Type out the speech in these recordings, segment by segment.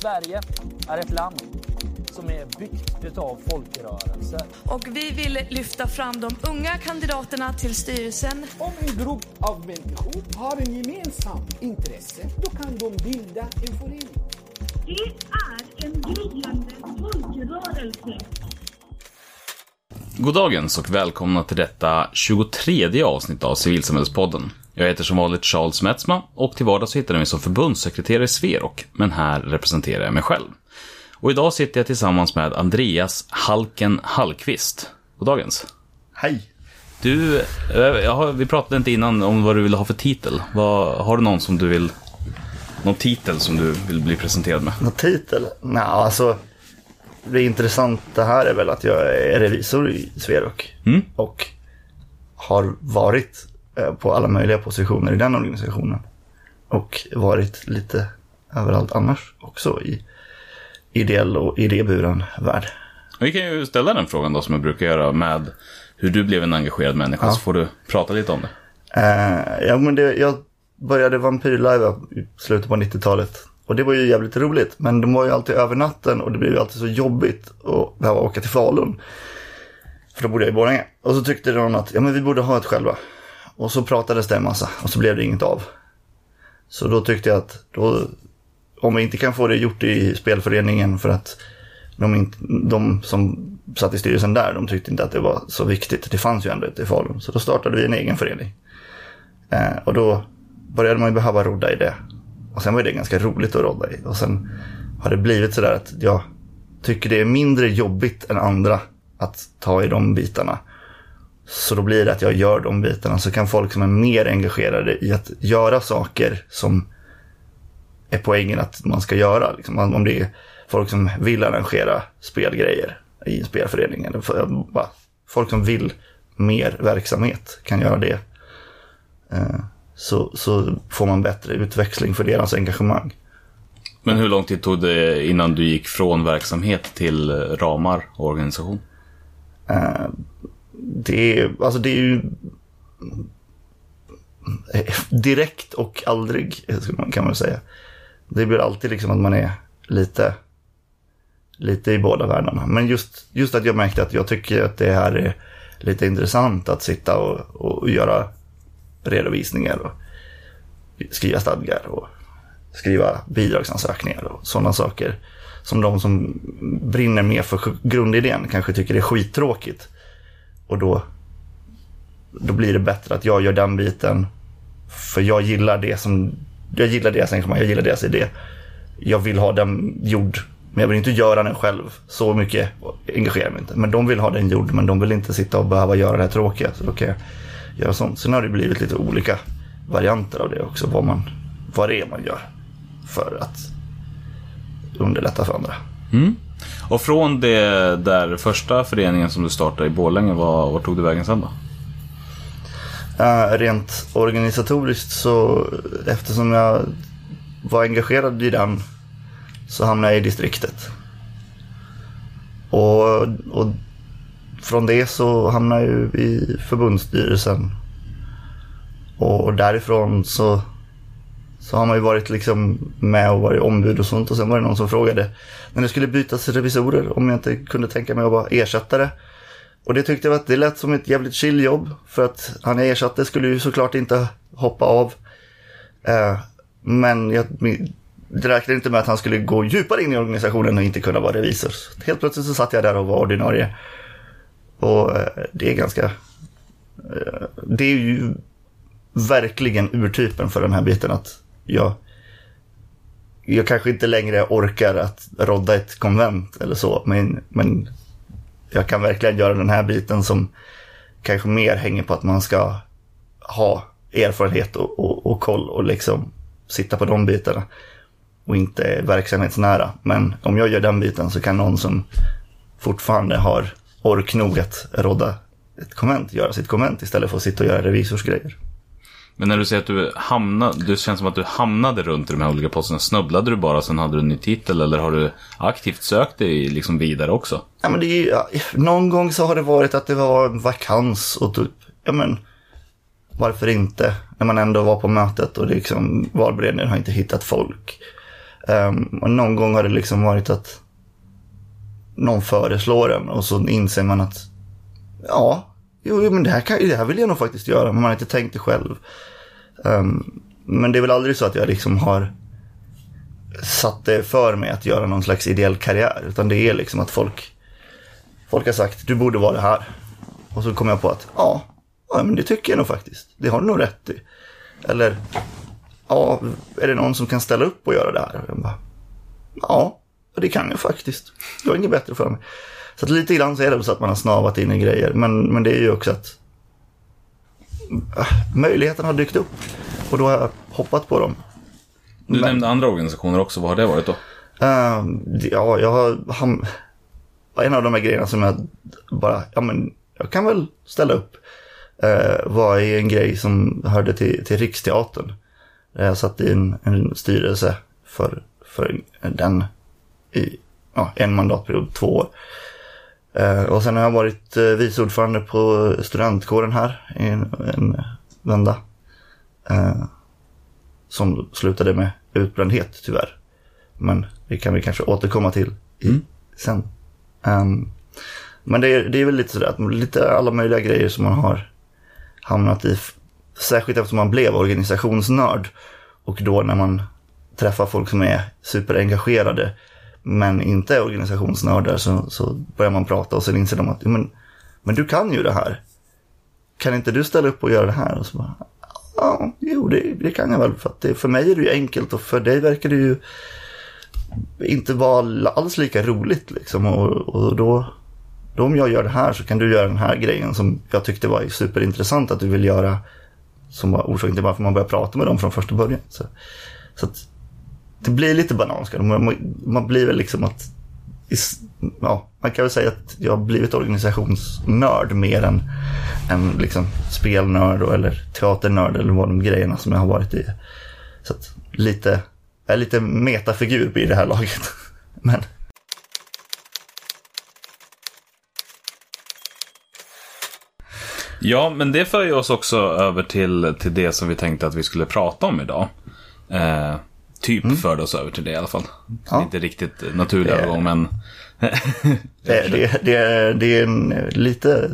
Sverige är ett land som är byggt av folkrörelser. Och vi vill lyfta fram de unga kandidaterna till styrelsen. Om en grupp av människor har en gemensam intresse, då kan de bilda en förening. Det är en gryende folkrörelse. Goddagens och välkomna till detta 23 avsnitt av Civilsamhällespodden. Jag heter som vanligt Charles Metzma och till vardags hittar ni mig som förbundssekreterare i Sverok, men här representerar jag mig själv. Och idag sitter jag tillsammans med Andreas Halken Hallqvist. Goddagens. Hej! Du, eh, har, vi pratade inte innan om vad du vill ha för titel. Vad, har du någon som du vill... Någon titel som du vill bli presenterad med? Någon titel? Nej, alltså. Det intressanta här är väl att jag är revisor i Sverok. Mm. Och har varit på alla möjliga positioner i den organisationen. Och varit lite överallt annars också i ideell och idéburen värld. Vi kan ju ställa den frågan då som jag brukar göra med hur du blev en engagerad människa, Ja. så får du prata lite om det. Eh, ja, men det, jag började Vampyrlive i slutet på 90-talet. Och det var ju jävligt roligt. Men de var ju alltid över natten och det blev ju alltid så jobbigt att behöva åka till Falun. För då bodde jag i Borlänge. Och så tyckte de att ja, men vi borde ha ett själva. Och så pratades det en massa och så blev det inget av. Så då tyckte jag att då, om vi inte kan få det gjort i spelföreningen för att de, inte, de som satt i styrelsen där, de tyckte inte att det var så viktigt. Det fanns ju ändå ett i Falun. Så då startade vi en egen förening. Eh, och då började man ju behöva rodda i det. Och sen var det ganska roligt att rodda i. Och sen har det blivit sådär att jag tycker det är mindre jobbigt än andra att ta i de bitarna. Så då blir det att jag gör de bitarna. Så kan folk som är mer engagerade i att göra saker som är poängen att man ska göra. Liksom, om det är folk som vill arrangera spelgrejer i en spelförening. Eller bara, folk som vill mer verksamhet kan göra det. Eh, så, så får man bättre utväxling för deras engagemang. Men hur lång tid tog det innan du gick från verksamhet till eh, ramar och organisation? Det, är, alltså det är ju direkt och aldrig, man- kan man säga. Det blir alltid liksom att man är lite, lite i båda världarna. Men just, just att jag märkte att jag tycker att det här är lite intressant att sitta och, och göra redovisningar och skriva stadgar och skriva bidragsansökningar och sådana saker. Som de som brinner mer för grundidén kanske tycker det är skittråkigt. Och då, då blir det bättre att jag gör den biten. För jag gillar det som, jag gillar deras engagemang, jag gillar deras idé. Jag vill ha den gjord, men jag vill inte göra den själv. Så mycket engagerar mig inte. Men de vill ha den gjord, men de vill inte sitta och behöva göra det här tråkiga. Så då kan jag göra sånt. Sen har det blivit lite olika varianter av det också, vad, man, vad det är man gör. För att underlätta för andra. Mm. Och från det där första föreningen som du startade i Borlänge, var, var tog du vägen sen då? Uh, rent organisatoriskt så eftersom jag var engagerad i den så hamnade jag i distriktet. Och, och från det så hamnade jag ju i förbundsstyrelsen. Och därifrån så, så har man ju varit liksom med och varit ombud och sånt. Och sen var det någon som frågade när det skulle bytas revisorer om jag inte kunde tänka mig att vara ersättare. Och det tyckte jag att det lät som ett jävligt chill jobb. För att han jag ersatte skulle ju såklart inte hoppa av. Eh, men jag, räknade inte med att han skulle gå djupare in i organisationen och inte kunna vara revisor. Så helt plötsligt så satt jag där och var ordinarie. Och eh, det är ganska... Eh, det är ju verkligen urtypen för den här biten att jag... Jag kanske inte längre orkar att rodda ett konvent eller så, men, men jag kan verkligen göra den här biten som kanske mer hänger på att man ska ha erfarenhet och, och, och koll och liksom sitta på de bitarna och inte verksamhetsnära. Men om jag gör den biten så kan någon som fortfarande har ork nog att rodda ett konvent göra sitt konvent istället för att sitta och göra revisorsgrejer. Men när du säger att du hamnade, det känns som att du hamnade runt i de här olika posterna. Snubblade du bara, sen hade du en ny titel eller har du aktivt sökt dig liksom vidare också? Ja, men det är, ja, någon gång så har det varit att det var en vakans och typ, ja men varför inte? När man ändå var på mötet och liksom valberedningen har inte hittat folk. Um, och någon gång har det liksom varit att någon föreslår en och så inser man att ja, jo, jo, men det här, kan, det här vill jag nog faktiskt göra, men man har inte tänkt det själv. Um, men det är väl aldrig så att jag liksom har satt det för mig att göra någon slags ideell karriär, utan det är liksom att folk, folk har sagt du borde vara här. Och så kom jag på att ja, ja, men det tycker jag nog faktiskt. Det har du nog rätt i. Eller, ja, är det någon som kan ställa upp och göra det här? Och jag bara, ja, det kan jag faktiskt. Jag har inget bättre för mig. Så att lite grann så är det så att man har snavat in i grejer. Men, men det är ju också att äh, möjligheten har dykt upp. Och då har jag hoppat på dem. Du Men- nämnde andra organisationer också, vad har det varit då? Ehm, ja, jag har... ham- en av de här grejerna som jag bara, ja men jag kan väl ställa upp. Uh, var i en grej som hörde till, till Riksteatern. Där Jag satt i en, en styrelse för, för den i ja, en mandatperiod, två år. Eh, och sen har jag varit uh, vice ordförande på studentkåren här i en, en vända. Eh, som slutade med utbrändhet tyvärr. Men det kan vi kanske återkomma till i, sen. Ehm, men det är, det är väl lite sådär, att lite alla möjliga grejer som man har hamnat i. Särskilt eftersom man blev organisationsnörd. Och då när man träffar folk som är superengagerade men inte är organisationsnördar så, så börjar man prata och sen inser de att men, men du kan ju det här. Kan inte du ställa upp och göra det här? Och så bara, ja, jo det, det kan jag väl. För, att det, för mig är det ju enkelt och för dig verkar det ju inte vara alls lika roligt. Liksom. Och, och då, då om jag gör det här så kan du göra den här grejen som jag tyckte var superintressant att du vill göra. Som var orsaken till varför man började prata med dem från första början. Så, så att det blir lite bananskal. Man, man, blir väl liksom att... Ja, man kan väl säga att jag har blivit organisationsnörd mer än, än liksom spelnörd och, eller teaternörd eller vad de grejerna som jag har varit i. Så att lite, jag är lite metafigur i det här laget. Men Ja, men det för ju oss också över till, till det som vi tänkte att vi skulle prata om idag. Eh, typ förde oss över till det i alla fall. Ja. Inte riktigt naturlig Det- övergång, men det, det, det, det är en lite,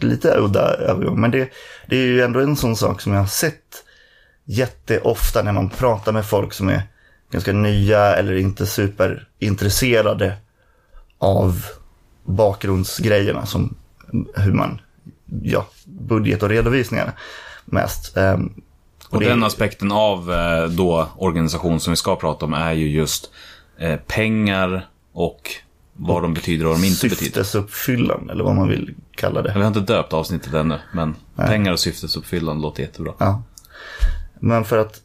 lite udda övergång. Men det, det är ju ändå en sån sak som jag har sett jätteofta när man pratar med folk som är ganska nya eller inte superintresserade av bakgrundsgrejerna som hur man, ja, budget och redovisningar mest. Ehm, Och det- den aspekten av eh, då organisation som vi ska prata om är ju just eh, pengar och vad de betyder och vad de inte betyder. Syftesuppfyllande eller vad man vill kalla det. Vi har inte döpt avsnittet ännu, men pengar och syftesuppfyllande låter jättebra. Ja. Men för att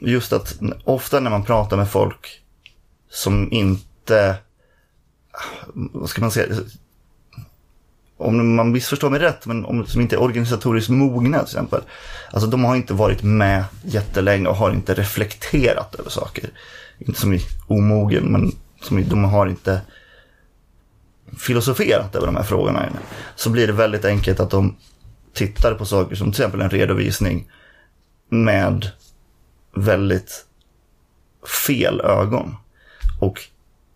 just att ofta när man pratar med folk som inte, vad ska man säga, om man missförstår mig rätt, men om, som inte är organisatoriskt mogna till exempel. Alltså de har inte varit med jättelänge och har inte reflekterat över saker. Inte som i omogen, men som i, de har inte filosoferat över de här frågorna. Så blir det väldigt enkelt att de tittar på saker som till exempel en redovisning med väldigt fel ögon. Och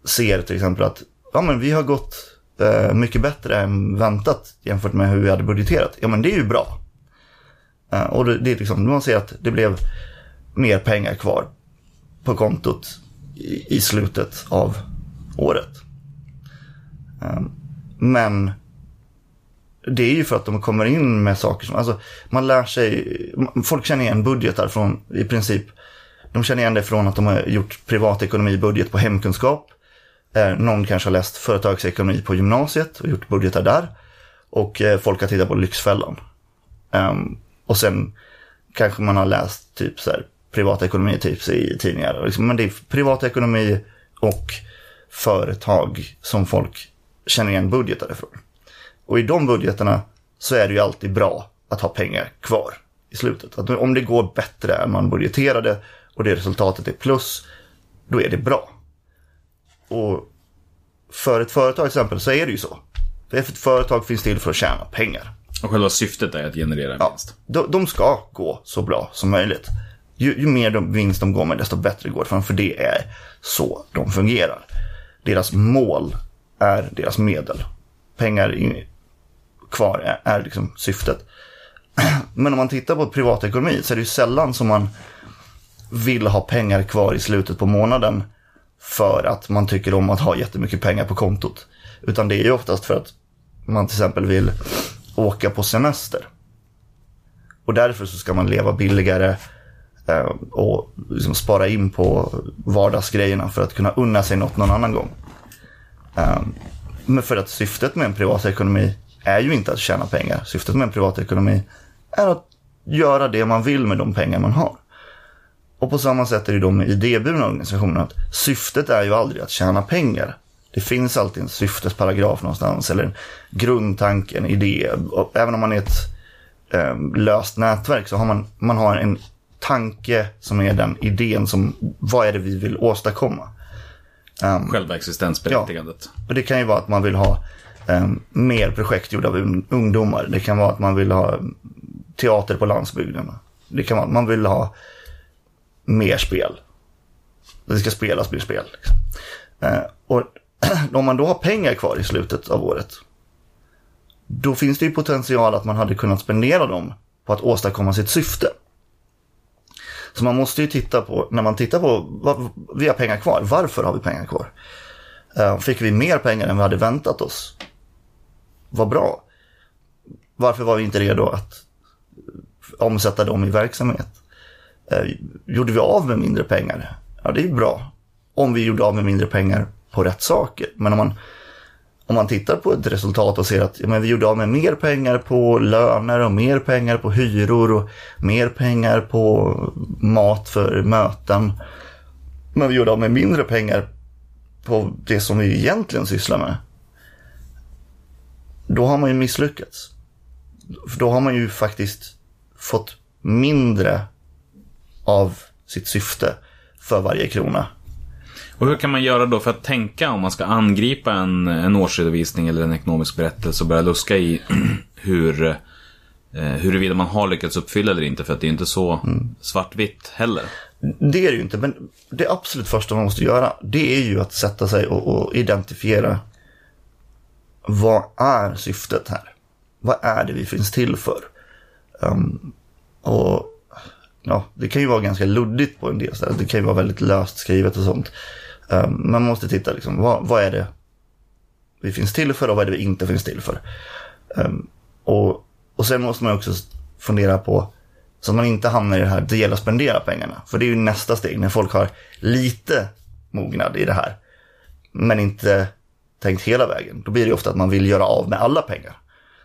ser till exempel att ja, men vi har gått Eh, mycket bättre än väntat jämfört med hur vi hade budgeterat. Ja men det är ju bra. Eh, och det, det är liksom, man ser att det blev mer pengar kvar på kontot i, i slutet av året. Eh, men det är ju för att de kommer in med saker som, alltså man lär sig, folk känner igen budgetar från i princip, de känner igen det från att de har gjort privatekonomibudget på hemkunskap. Eh, någon kanske har läst företagsekonomi på gymnasiet och gjort budgetar där. Och eh, folk har tittat på Lyxfällan. Ehm, och sen kanske man har läst typ så här privatekonomitips i tidningar. Liksom, men det är privatekonomi och företag som folk känner igen budgetar ifrån. Och i de budgetarna så är det ju alltid bra att ha pengar kvar i slutet. Att om det går bättre än man budgeterade och det resultatet är plus, då är det bra. Och för ett företag till exempel så är det ju så. För ett företag finns till för att tjäna pengar. Och själva syftet är att generera en Ja, vinst. de, de ska gå så bra som möjligt. Ju, ju mer de, vinst de går med, desto bättre går det för dem. För det är så de fungerar. Deras mål är deras medel. Pengar i, kvar är, är liksom syftet. Men om man tittar på privatekonomi så är det ju sällan som man vill ha pengar kvar i slutet på månaden för att man tycker om att ha jättemycket pengar på kontot. Utan det är ju oftast för att man till exempel vill åka på semester. Och därför så ska man leva billigare eh, och liksom spara in på vardagsgrejerna för att kunna unna sig något någon annan gång. Eh, men för att syftet med en privatekonomi är ju inte att tjäna pengar. Syftet med en privatekonomi är att göra det man vill med de pengar man har. Och på samma sätt är det då med idéburna organisationer. Att syftet är ju aldrig att tjäna pengar. Det finns alltid en syftesparagraf någonstans eller en grundtanke, en idé. Och även om man är ett eh, löst nätverk så har man, man har en tanke som är den idén som, vad är det vi vill åstadkomma? Um, Själva existensberättigandet. och det kan ju vara att man vill ha um, mer projekt gjorda av un- ungdomar. Det kan vara att man vill ha teater på landsbygden. Det kan vara att man vill ha mer spel. Det ska spelas mer spel. Liksom. Eh, och om man då har pengar kvar i slutet av året, då finns det ju potential att man hade kunnat spendera dem på att åstadkomma sitt syfte. Så man måste ju titta på, när man tittar på, vad, vi har pengar kvar, varför har vi pengar kvar? Eh, fick vi mer pengar än vi hade väntat oss? Vad bra. Varför var vi inte redo att omsätta dem i verksamhet? Eh, gjorde vi av med mindre pengar? Ja, det är bra. Om vi gjorde av med mindre pengar på rätt saker. Men om man, om man tittar på ett resultat och ser att ja, men vi gjorde av med mer pengar på löner och mer pengar på hyror och mer pengar på mat för möten. Men vi gjorde av med mindre pengar på det som vi egentligen sysslar med. Då har man ju misslyckats. För då har man ju faktiskt fått mindre av sitt syfte för varje krona. Och hur kan man göra då för att tänka om man ska angripa en, en årsredovisning eller en ekonomisk berättelse och börja luska i hur eh, huruvida man har lyckats uppfylla eller inte för att det är inte så svartvitt heller. Det är det ju inte, men det absolut första man måste göra det är ju att sätta sig och, och identifiera vad är syftet här? Vad är det vi finns till för? Um, och ja, det kan ju vara ganska luddigt på en del ställen. Det kan ju vara väldigt löst skrivet och sånt. Um, man måste titta liksom, vad, vad är det vi finns till för och vad är det vi inte finns till för? Um, och, och sen måste man också fundera på så att man inte hamnar i det här, det gäller att spendera pengarna. För det är ju nästa steg, när folk har lite mognad i det här. Men inte tänkt hela vägen. Då blir det ofta att man vill göra av med alla pengar.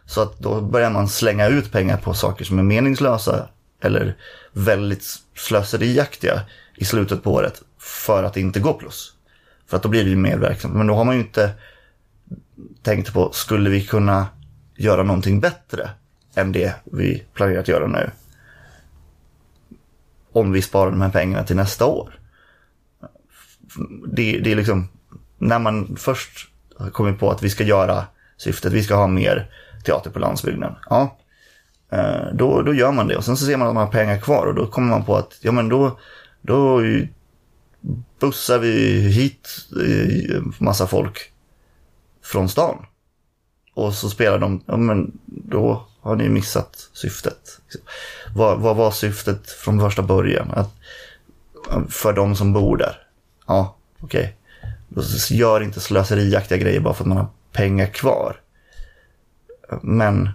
Så att då börjar man slänga ut pengar på saker som är meningslösa eller väldigt slöseriaktiga i slutet på året för att det inte går plus. För att då blir det ju mer verksamt. Men då har man ju inte tänkt på, skulle vi kunna göra någonting bättre än det vi planerar att göra nu? Om vi sparar de här pengarna till nästa år. Det, det är liksom, när man först har kommit på att vi ska göra syftet, vi ska ha mer teater på landsbygden. Ja, Eh, då, då gör man det och sen så ser man att man har pengar kvar och då kommer man på att ja men då, då bussar vi hit eh, massa folk från stan. Och så spelar de, ja men då har ni missat syftet. Vad, vad var syftet från första början? Att, för de som bor där. Ja, okej. Okay. Gör inte slöseriaktiga grejer bara för att man har pengar kvar. Men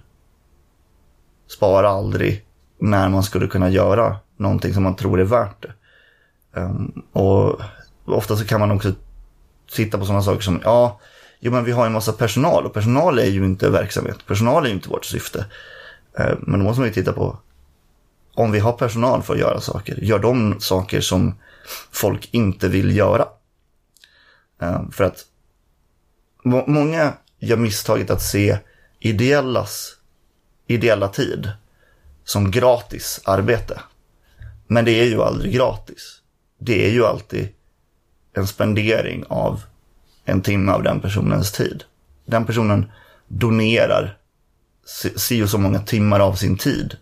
spara aldrig när man skulle kunna göra någonting som man tror är värt det. Um, och ofta så kan man också sitta på sådana saker som, ja, jo men vi har en massa personal och personal är ju inte verksamhet. Personal är ju inte vårt syfte. Uh, men då måste man ju titta på, om vi har personal för att göra saker, gör de saker som folk inte vill göra. Uh, för att må många gör misstaget att se ideellas ideella tid som gratis arbete. Men det är ju aldrig gratis. Det är ju alltid en spendering av en timme av den personens tid. Den personen donerar si och så många timmar av sin tid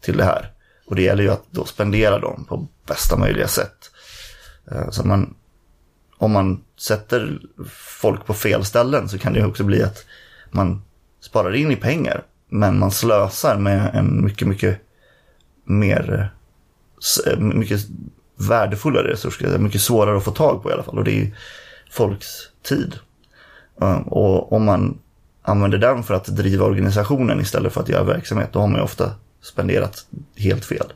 till det här. Och det gäller ju att då spendera dem på bästa möjliga sätt. Eh, så man, om man sätter folk på fel ställen så kan det också bli att man sparar in i pengar. Men man slösar med en mycket, mycket mer, eh, mycket värdefullare resurs. Mycket svårare att få tag på i alla fall. Och det är ju folks tid. Eh, och om man använder den för att driva organisationen istället för att göra verksamhet, då har man ju ofta spenderat helt fel.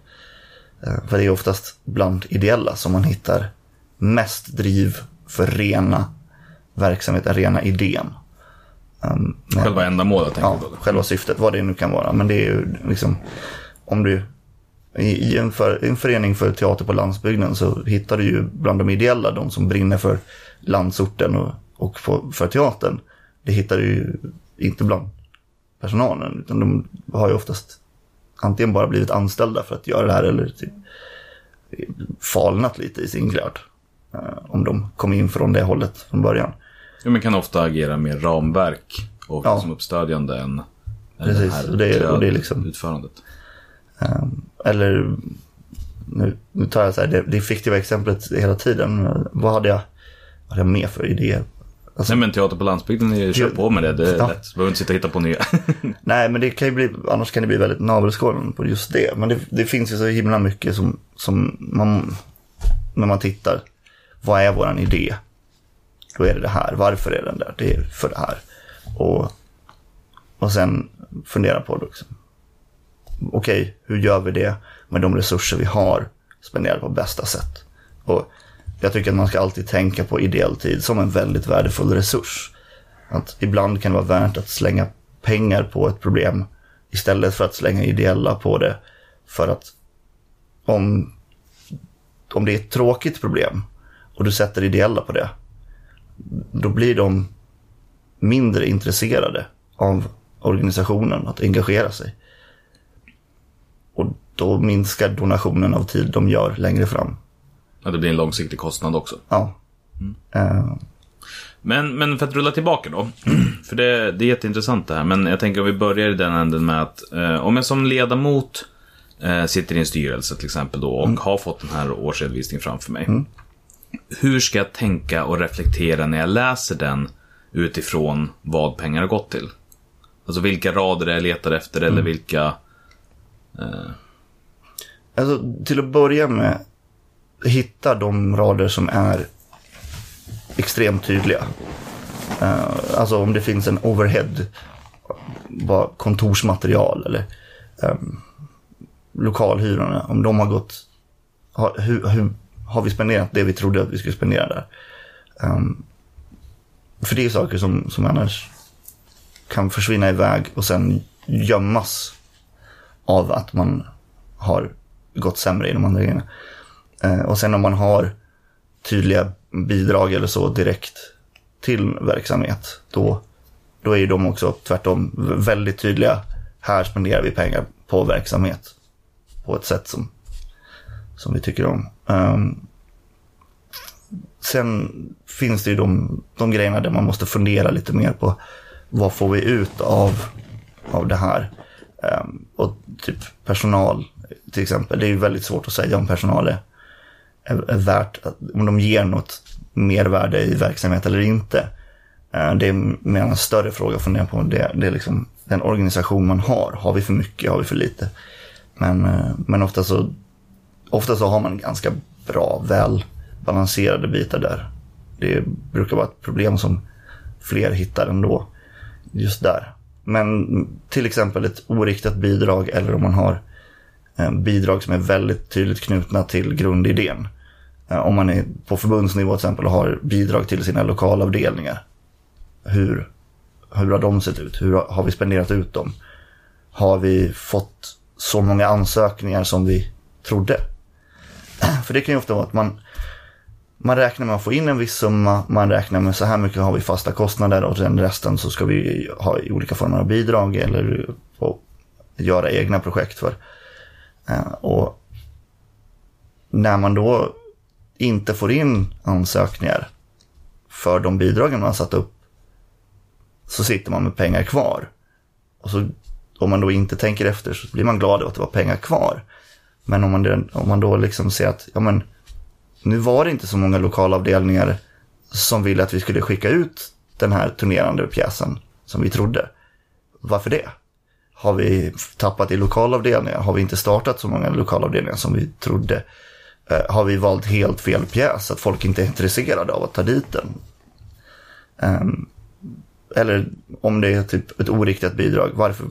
Eh, för det är oftast bland ideella som man hittar mest driv för rena verksamheten, rena idén. Um, Själva ändamålet ja, då. själva syftet, vad det nu kan vara. Men det är ju liksom, om du i, i en, för, en förening för teater på landsbygden så hittar du ju bland de ideella, de som brinner för landsorten och, och för, för teatern. Det hittar du ju inte bland personalen, utan de har ju oftast antingen bara blivit anställda för att göra det här eller typ falnat lite i sin glöd. Eh, om de kom in från det hållet från början. Ja, men kan ofta agera mer ramverk och Ja. som uppstödjande än, än Precis, och det är- och det är liksom- utförandet. Eller, nu, nu tar jag så här, det, det fiktiva exemplet hela tiden. Vad hade jag, vad hade jag med för idé? Alltså, Nej men teater på landsbygden, är- kör på med det. Det är Ja. lätt. Du behöver inte sitta och hitta på nya. Nej, men det kan ju bli, annars kan det bli väldigt navelskådande på just det. Men det, det finns ju så himla mycket som, som man, när man tittar, vad är våran idé? Då är det det här. Varför är den där? Det är för det här. Och, och sen fundera på det också. Okej, hur gör vi det med de resurser vi har spenderade på bästa sätt? Och jag tycker att man ska alltid tänka på ideell tid som en väldigt värdefull resurs. Att ibland kan det vara värt att slänga pengar på ett problem istället för att slänga ideella på det. För att om, om det är ett tråkigt problem och du sätter ideella på det, då blir de mindre intresserade av organisationen att engagera sig. Och då minskar donationen av tid de gör längre fram. ja, det blir en långsiktig kostnad också. Ja. Eh, Men, men för att rulla tillbaka då. För det, det är jätteintressant det här. Men jag tänker om vi börjar i den änden med att eh, om jag som ledamot eh, sitter i en styrelse till exempel då och har fått den här årsredovisningen framför mig. Hur ska jag tänka och reflektera när jag läser den utifrån vad pengar har gått till? Alltså vilka rader jag letar efter eller vilka... Alltså till att börja med, hitta de rader som är extremt tydliga. Eh, alltså om det finns en overhead, bara kontorsmaterial eller um, lokalhyrorna, om de har gått, har, hur, hur har vi spenderat det vi trodde att vi skulle spendera där? Um, för det är saker som, som annars kan försvinna iväg och sen gömmas av att man har gått sämre i de andra grejerna. Uh, och sen om man har tydliga bidrag eller så direkt till verksamhet, då, då är ju de också tvärtom väldigt tydliga. Här spenderar vi pengar på verksamhet på ett sätt som, som vi tycker om. Um, sen finns det ju de, de grejerna där man måste fundera lite mer på vad får vi ut av, av det här. Um, och typ personal till exempel. Det är ju väldigt svårt att säga om personal är, är, är värt, att, om de ger något mervärde i verksamhet eller inte. Ehm, det är mer en större fråga att fundera på. Det, det är liksom den organisation man har. Har vi för mycket? Har vi för lite? Men, eh, men ofta, så, ofta så har man ganska bra, väl balanserade bitar där. Det brukar vara ett problem som fler hittar ändå. Just där. Men till exempel ett oriktat bidrag eller om man har eh, bidrag som är väldigt tydligt knutna till grundidén. Eh, om man är på förbundsnivå till exempel och har bidrag till sina lokalavdelningar. Hur, hur har de sett ut? Hur har- har vi spenderat ut dem? Har vi fått så många ansökningar som vi trodde? För det kan ju ofta vara att man, man räknar med att få in en viss summa, man räknar med så här mycket har vi fasta kostnader och sen resten så ska vi ha i olika former av bidrag eller göra egna projekt för. Eh, och när man då inte får in ansökningar för de bidragen man har satt upp så sitter man med pengar kvar. Och så om man då inte tänker efter så blir man glad över att det var pengar kvar. Men om man, om man då liksom ser att, ja men, nu var det inte så många lokalavdelningar som ville att vi skulle skicka ut den här turnerande pjäsen som vi trodde. Varför det? Har vi tappat i lokalavdelningar? Har vi inte startat så många lokalavdelningar som vi trodde? Eh, har vi valt helt fel pjäs? Att folk inte är intresserade av att ta dit den? Ehm, eller om det är typ ett oriktigt bidrag, varför?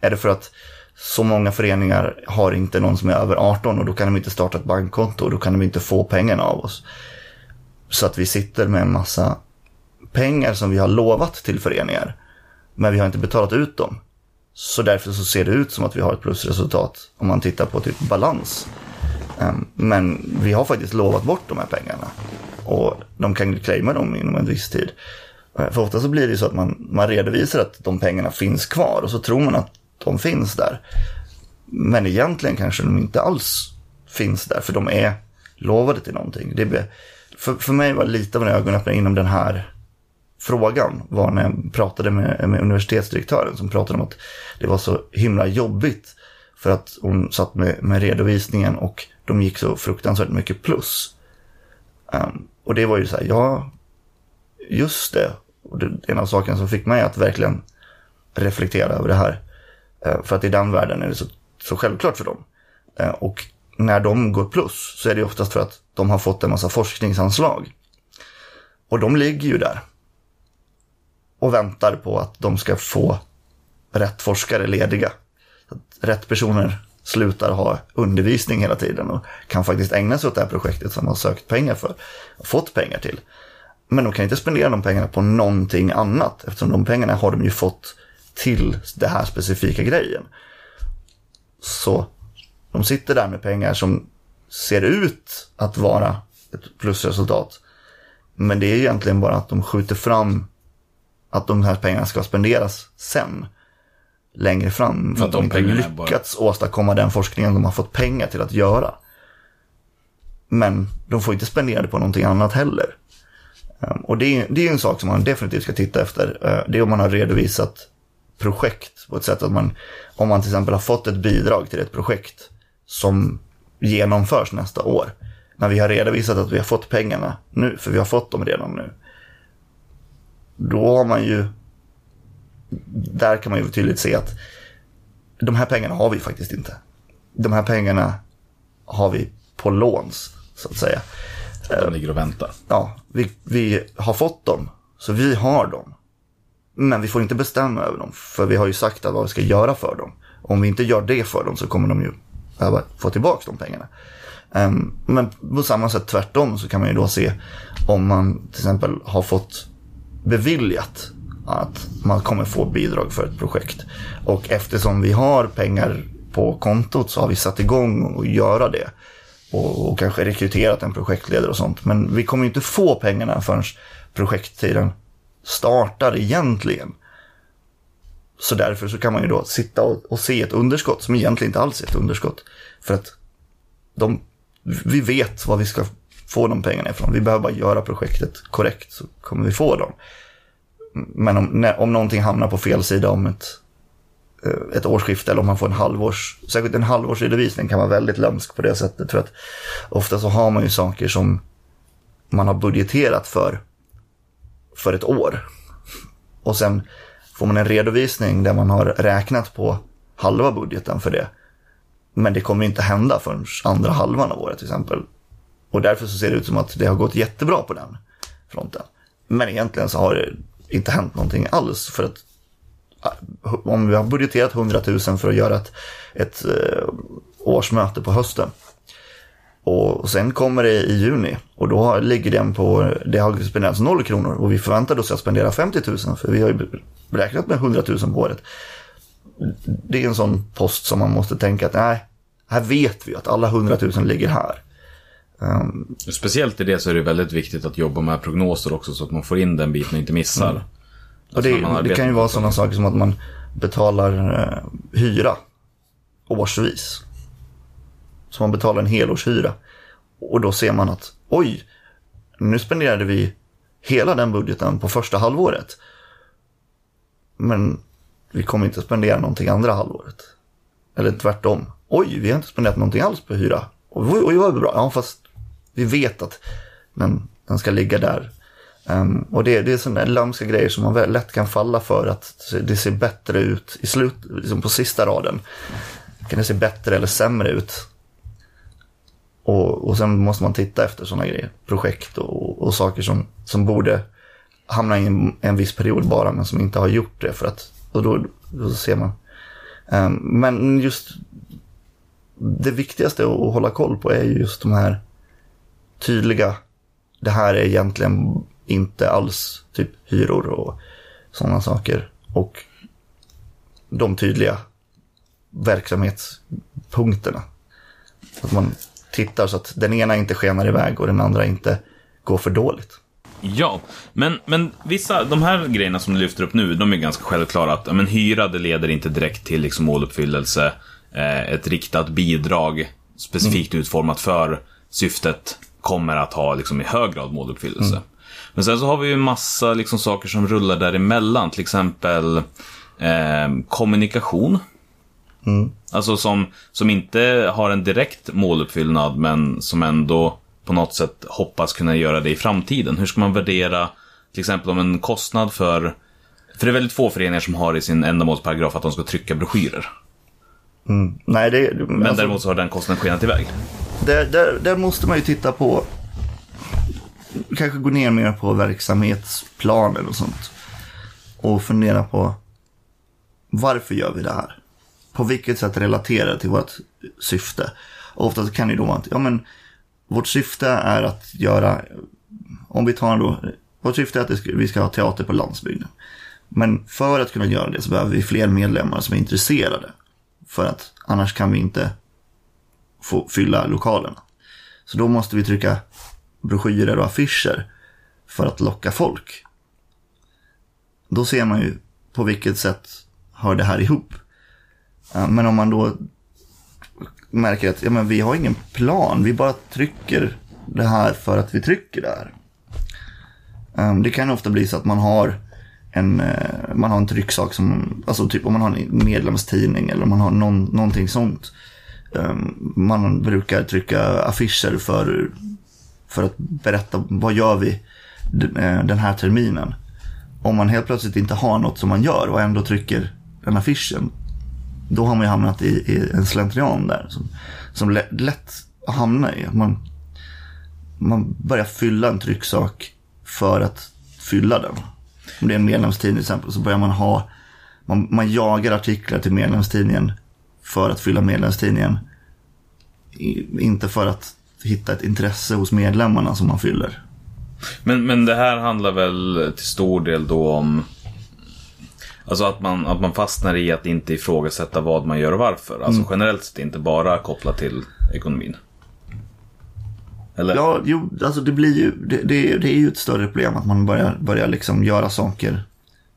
Är det för att så många föreningar har inte någon som är över 18 och då kan de inte starta ett bankkonto och då kan de inte få pengarna av oss. Så att vi sitter med en massa pengar som vi har lovat till föreningar. Men vi har inte betalat ut dem. Så därför så ser det ut som att vi har ett plusresultat om man tittar på typ balans. Ehm, men vi har faktiskt lovat bort de här pengarna. Och de kan claima dem inom en viss tid. Ehm, för ofta så blir det så att man, man redovisar att de pengarna finns kvar och så tror man att de finns där. Men egentligen kanske de inte alls finns där för de är lovade till någonting. Det, för, för mig var lite av en ögonöppnare inom den här frågan var när jag pratade med, med universitetsdirektören som pratade om att det var så himla jobbigt för att hon satt med, med redovisningen och de gick så fruktansvärt mycket plus. Um, och det var ju så här, ja, just det. Och det en av sakerna som fick mig att verkligen reflektera över det här. Eh, för att i den världen är det så, så självklart för dem. Eh, och när de går plus så är det oftast för att de har fått en massa forskningsanslag. Och de ligger ju där. Och väntar på att de ska få rätt forskare lediga. Att rätt personer slutar ha undervisning hela tiden och kan faktiskt ägna sig åt det här projektet som de har sökt pengar för och fått pengar till. Men de kan inte spendera de pengarna på någonting annat eftersom de pengarna har de ju fått till det här specifika grejen. Så de sitter där med pengar som ser ut att vara ett plusresultat. Men det är egentligen bara att de skjuter fram att de här pengarna ska spenderas sen. Längre fram. För att de, de inte lyckats bara... åstadkomma den forskningen de har fått pengar till att göra. Men de får inte spendera det på någonting annat heller. Ehm, och det är, det är en sak som man definitivt ska titta efter. Ehm, det är om man har redovisat projekt på ett sätt att man, om man till exempel har fått ett bidrag till ett projekt som genomförs nästa år. När vi har redovisat att vi har fått pengarna nu, för vi har fått dem redan nu. Då har man ju, där kan man ju tydligt se att de här pengarna har vi faktiskt inte. De här pengarna har vi på låns, så att säga. De ligger och väntar. Ja, vi, vi har fått dem, så vi har dem. Men vi får inte bestämma över dem, för vi har ju sagt att vad vi ska göra för dem. Om vi inte gör det för dem så kommer de ju behöva få tillbaka de pengarna. Ehm, men på samma sätt tvärtom så kan man ju då se om man till exempel har fått beviljat att man kommer få bidrag för ett projekt. Och eftersom vi har pengar på kontot så har vi satt igång och göra det. Och, och kanske rekryterat en projektledare och sånt. Men vi kommer inte få pengarna förrän projekttiden startar egentligen. Så därför så kan man ju då sitta och, och, se ett underskott som egentligen inte alls är ett underskott. För att de, vi vet var vi ska få de pengarna ifrån. Vi behöver bara göra projektet korrekt så kommer vi få dem. Men om, när, om någonting hamnar på fel sida om ett, eh, ett årsskifte eller om man får en halvårs, särskilt en halvårsredovisning kan vara väldigt lömsk på det sättet. För att ofta så har man ju saker som man har budgeterat för, för ett år. Och sen får man en redovisning där man har räknat på halva budgeten för det. Men det kommer inte hända förrän andra halvan av året till exempel. Och därför så ser det ut som att det har gått jättebra på den fronten. Men egentligen så har det inte hänt någonting alls för att eh, om vi har budgeterat 100 000 för att göra ett, ett eh, årsmöte på hösten och sen kommer det i juni och då ligger den på, det har spenderats noll kronor och vi förväntar oss att spendera 50 000 för vi har ju beräknat med 100 000 på året. Det är en sån post som man måste tänka att nej, här vet vi att alla 100 000 ligger här. Um, Speciellt i det så är det väldigt viktigt att jobba med prognoser också så att man får in den biten och inte missar. Mm. Och det, alltså det kan ju vara sådana saker som att man betalar uh, hyra årsvis. Så man betalar en helårshyra. Och då ser man att oj, nu spenderade vi hela den budgeten på första halvåret. Men vi kommer inte spendera någonting andra halvåret. Eller tvärtom. Oj, vi har inte spenderat någonting alls på hyra. Oj, oj, vad bra. Ja, fast vi vet att den, den ska ligga där. Um, och det, det är sådana lömska grejer som man väl lätt kan falla för. Att det ser bättre ut i slut, liksom på sista raden. Kan det se bättre eller sämre ut? Och, och sen måste man titta efter sådana grejer. Projekt och, och saker som, som borde hamna i en, en viss period bara, men som inte har gjort det. För att, och då, då ser man. Um, men just det viktigaste att hålla koll på är just de här tydliga, det här är egentligen inte alls typ hyror och sådana saker. Och de tydliga verksamhetspunkterna. Att man tittar så att den ena inte skenar iväg och den andra inte går för dåligt. Ja, men, men vissa, de här grejerna som du lyfter upp nu, de är ganska självklara. Att men, hyra, det leder inte direkt till liksom, måluppfyllelse. Eh, ett riktat bidrag, specifikt mm. utformat för syftet, kommer att ha liksom, i hög grad måluppfyllelse. Mm. Men sen så har vi ju massa liksom, saker som rullar däremellan. Till exempel eh, kommunikation. Mm. Alltså som, som inte har en direkt måluppfyllnad men som ändå på något sätt hoppas kunna göra det i framtiden. Hur ska man värdera till exempel om en kostnad för för det är väldigt få föreningar som har i sin ändamålsparagraf att de ska trycka broschyrer. Mm. Nej, det, Men alltså, däremot så har den kostnaden skenat iväg. Där, där, där måste man ju titta på, kanske gå ner mer på verksamhetsplaner och sånt. Och fundera på varför gör vi det här? På vilket sätt relaterar det till vårt syfte? Och ofta kan det ju då vara att, ja men vårt syfte är att göra, om vi tar då, vårt syfte är att vi ska ha teater på landsbygden. Men för att kunna göra det så behöver vi fler medlemmar som är intresserade. För att annars kan vi inte få fylla lokalerna. Så då måste vi trycka broschyrer och affischer för att locka folk. Då ser man ju på vilket sätt hör det här ihop. Men om man då märker att ja, men vi har ingen plan, vi bara trycker det här för att vi trycker det här. Ehm, det kan ofta bli så att man har en, eh, man har en trycksak som, alltså typ om man har en medlemstidning eller om man har någon, någonting sånt. Ehm, man brukar trycka affischer för, för att berätta vad gör vi eh, den här terminen. Om man helt plötsligt inte har något som man gör och ändå trycker den affischen, då har man ju hamnat i, i en slentrian där. Som, som lätt, lätt hamnar i. Man, man börjar fylla en trycksak för att fylla den. Om det är en medlemstidning till exempel så börjar man ha, man, man jagar artiklar till medlemstidningen för att fylla medlemstidningen. inte för att hitta ett intresse hos medlemmarna som man fyller. Men, men det här handlar väl till stor del då om Alltså att man, att man fastnar i att inte ifrågasätta vad man gör och varför. Alltså mm. generellt sett inte bara kopplat till ekonomin. Eller? Ja, jo, alltså det blir ju, det, det, det är ju ett större problem att man börjar, börjar liksom göra saker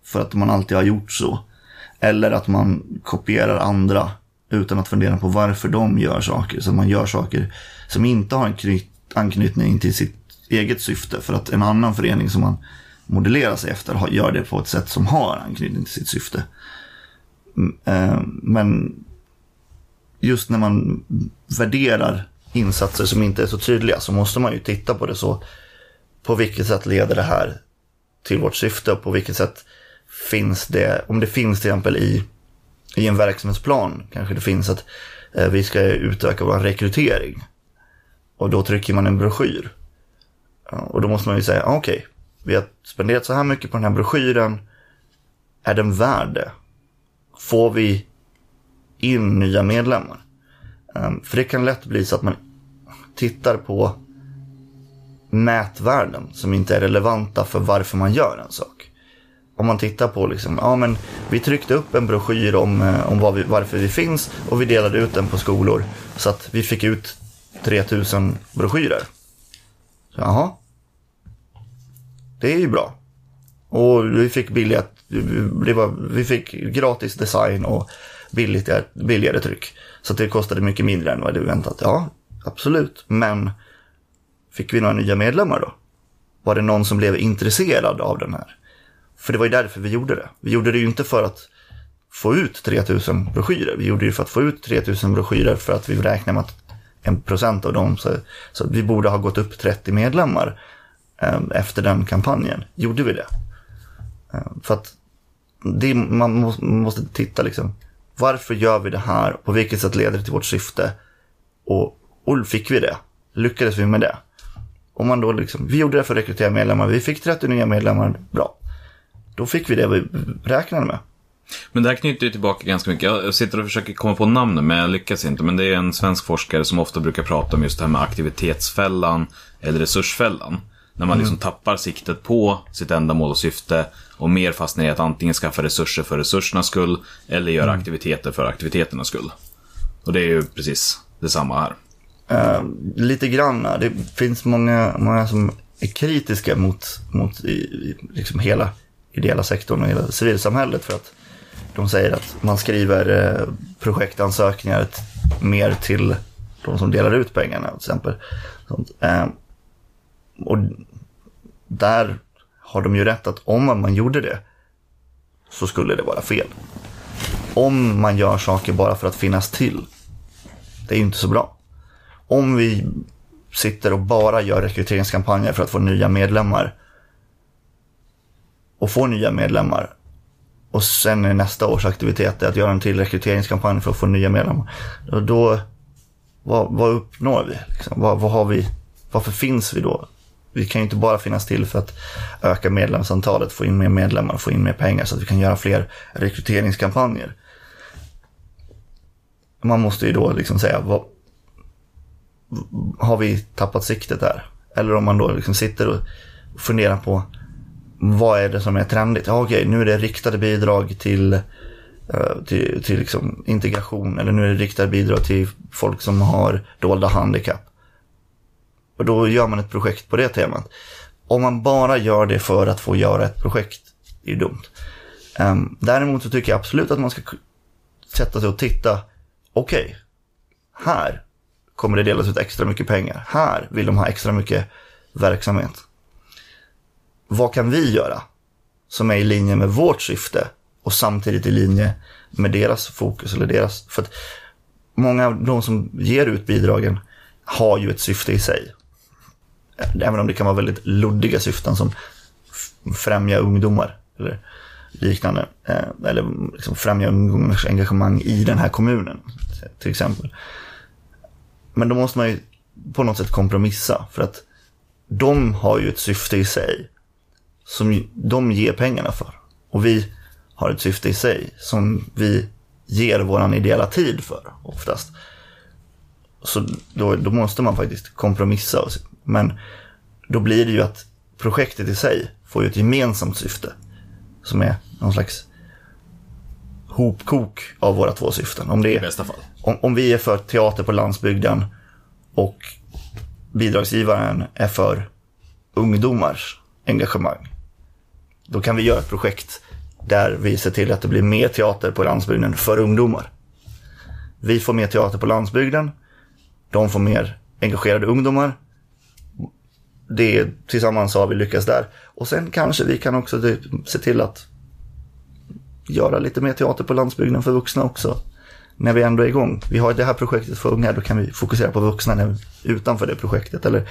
för att man alltid har gjort så. Eller att man kopierar andra utan att fundera på varför de gör saker. Så man gör saker som inte har en anknytning till sitt eget syfte. För att en annan förening som man modellera sig efter gör det på ett sätt som har anknytning till sitt syfte. Mm, eh, men just när man värderar insatser som inte är så tydliga så måste man ju titta på det så. På vilket sätt leder det här till vårt syfte och på vilket sätt finns det, om det finns till exempel i, i en verksamhetsplan kanske det finns att eh, vi ska utöka vår rekrytering. Och då trycker man en broschyr. Och då måste man ju säga, ah, okej, okay, vi har spenderat så här mycket på den här broschyren. Är den värd det? Får vi in nya medlemmar? Ehm, för det kan lätt bli så att man tittar på mätvärden som inte är relevanta för varför man gör en sak. Om man tittar på liksom, ja men vi tryckte upp en broschyr om, eh, om vi, varför vi finns och vi delade ut den på skolor så att vi fick ut 3000 broschyrer. Så, jaha, det är ju bra. Och vi fick billiga, det var, vi fick gratis design och billigare, billigare tryck. Så det kostade mycket mindre än vad det väntat. Ja, absolut. Men fick vi några nya medlemmar då? Var det någon som blev intresserad av den här? För det var ju därför vi gjorde det. Vi gjorde det ju inte för att få ut 3000 broschyrer. Vi gjorde det för att få ut 3000 broschyrer för att vi räknar med att en procent av dem, så, så vi borde ha gått upp 30 medlemmar Ehm, efter den kampanjen. Gjorde vi det? Ehm, för att det, man måste, titta liksom, varför gör vi det här? På vilket sätt leder det till vårt syfte? Och, och fick vi det? Lyckades vi med det? Om man då liksom, vi gjorde det för att rekrytera medlemmar, vi fick 30 nya medlemmar, bra. Då fick vi det vi räknade med. Men det här knyter ju tillbaka ganska mycket. Jag sitter och försöker komma på namnen men jag lyckas inte. Men det är en svensk forskare som ofta brukar prata om just det här med aktivitetsfällan eller resursfällan. När man liksom tappar siktet på sitt ändamål och syfte och mer fastnar i att antingen skaffa resurser för resursernas skull eller göra aktiviteter för aktiviteternas skull. Och det är ju precis detsamma här. Eh, lite grann. Det finns många, många som är kritiska mot, mot i, i, liksom hela ideella sektorn och hela civilsamhället för att de säger att man skriver eh, projektansökningar mer till de som delar ut pengarna till exempel. Sånt. Eh, och där har de ju rätt att om man gjorde det så skulle det vara fel. Om man gör saker bara för att finnas till, det är ju inte så bra. Om vi sitter och bara gör rekryteringskampanjer för att få nya medlemmar och få nya medlemmar och sen är nästa års aktivitet att göra en till rekryteringskampanj för att få nya medlemmar. Och då, vad, vad uppnår vi? Liksom? Vad, vad har vi? Varför finns vi då? Vi kan ju inte bara finnas till för att öka medlemsantalet, få in mer medlemmar, få in mer pengar så att vi kan göra fler rekryteringskampanjer. Man måste ju då liksom säga, vad, har vi tappat siktet där? Eller om man då liksom sitter och funderar på vad är det som är trendigt? Ja, okej, nu är det riktade bidrag till, eh, till, till liksom integration eller nu är det riktade bidrag till folk som har dolda handikapp. Och då gör man ett projekt på det temat. Om man bara gör det för att få göra ett projekt, det är dumt. Um, däremot så tycker jag absolut att man ska sätta sig och titta, okej, här kommer det delas ut extra mycket pengar. Här vill de ha extra mycket verksamhet. Vad kan vi göra som är i linje med vårt syfte och samtidigt i linje med deras fokus eller deras... För att många av de som ger ut bidragen har ju ett syfte i sig. Även om det kan vara väldigt luddiga syften som främja ungdomar eller liknande. Eh, eller liksom främja ungdomars engagemang i den här kommunen till exempel. Men då måste man ju på något sätt kompromissa för att de har ju ett syfte i sig som de ger pengarna för. Och vi har ett syfte i sig som vi ger våran ideella tid för oftast. Så då, då måste man faktiskt kompromissa. och men då blir det ju att projektet i sig får ju ett gemensamt syfte. Som är någon slags hopkok av våra två syften. Om det är om, om vi är för teater på landsbygden och bidragsgivaren är för ungdomars engagemang. Då kan vi göra ett projekt där vi ser till att det blir mer teater på landsbygden för ungdomar. Vi får mer teater på landsbygden. De får mer engagerade ungdomar. Det, tillsammans har vi lyckats där. Och sen kanske vi kan också se till att göra lite mer teater på landsbygden för vuxna också. När vi ändå är igång. Vi har det här projektet för unga, då kan vi fokusera på vuxna när, utanför det projektet. Eller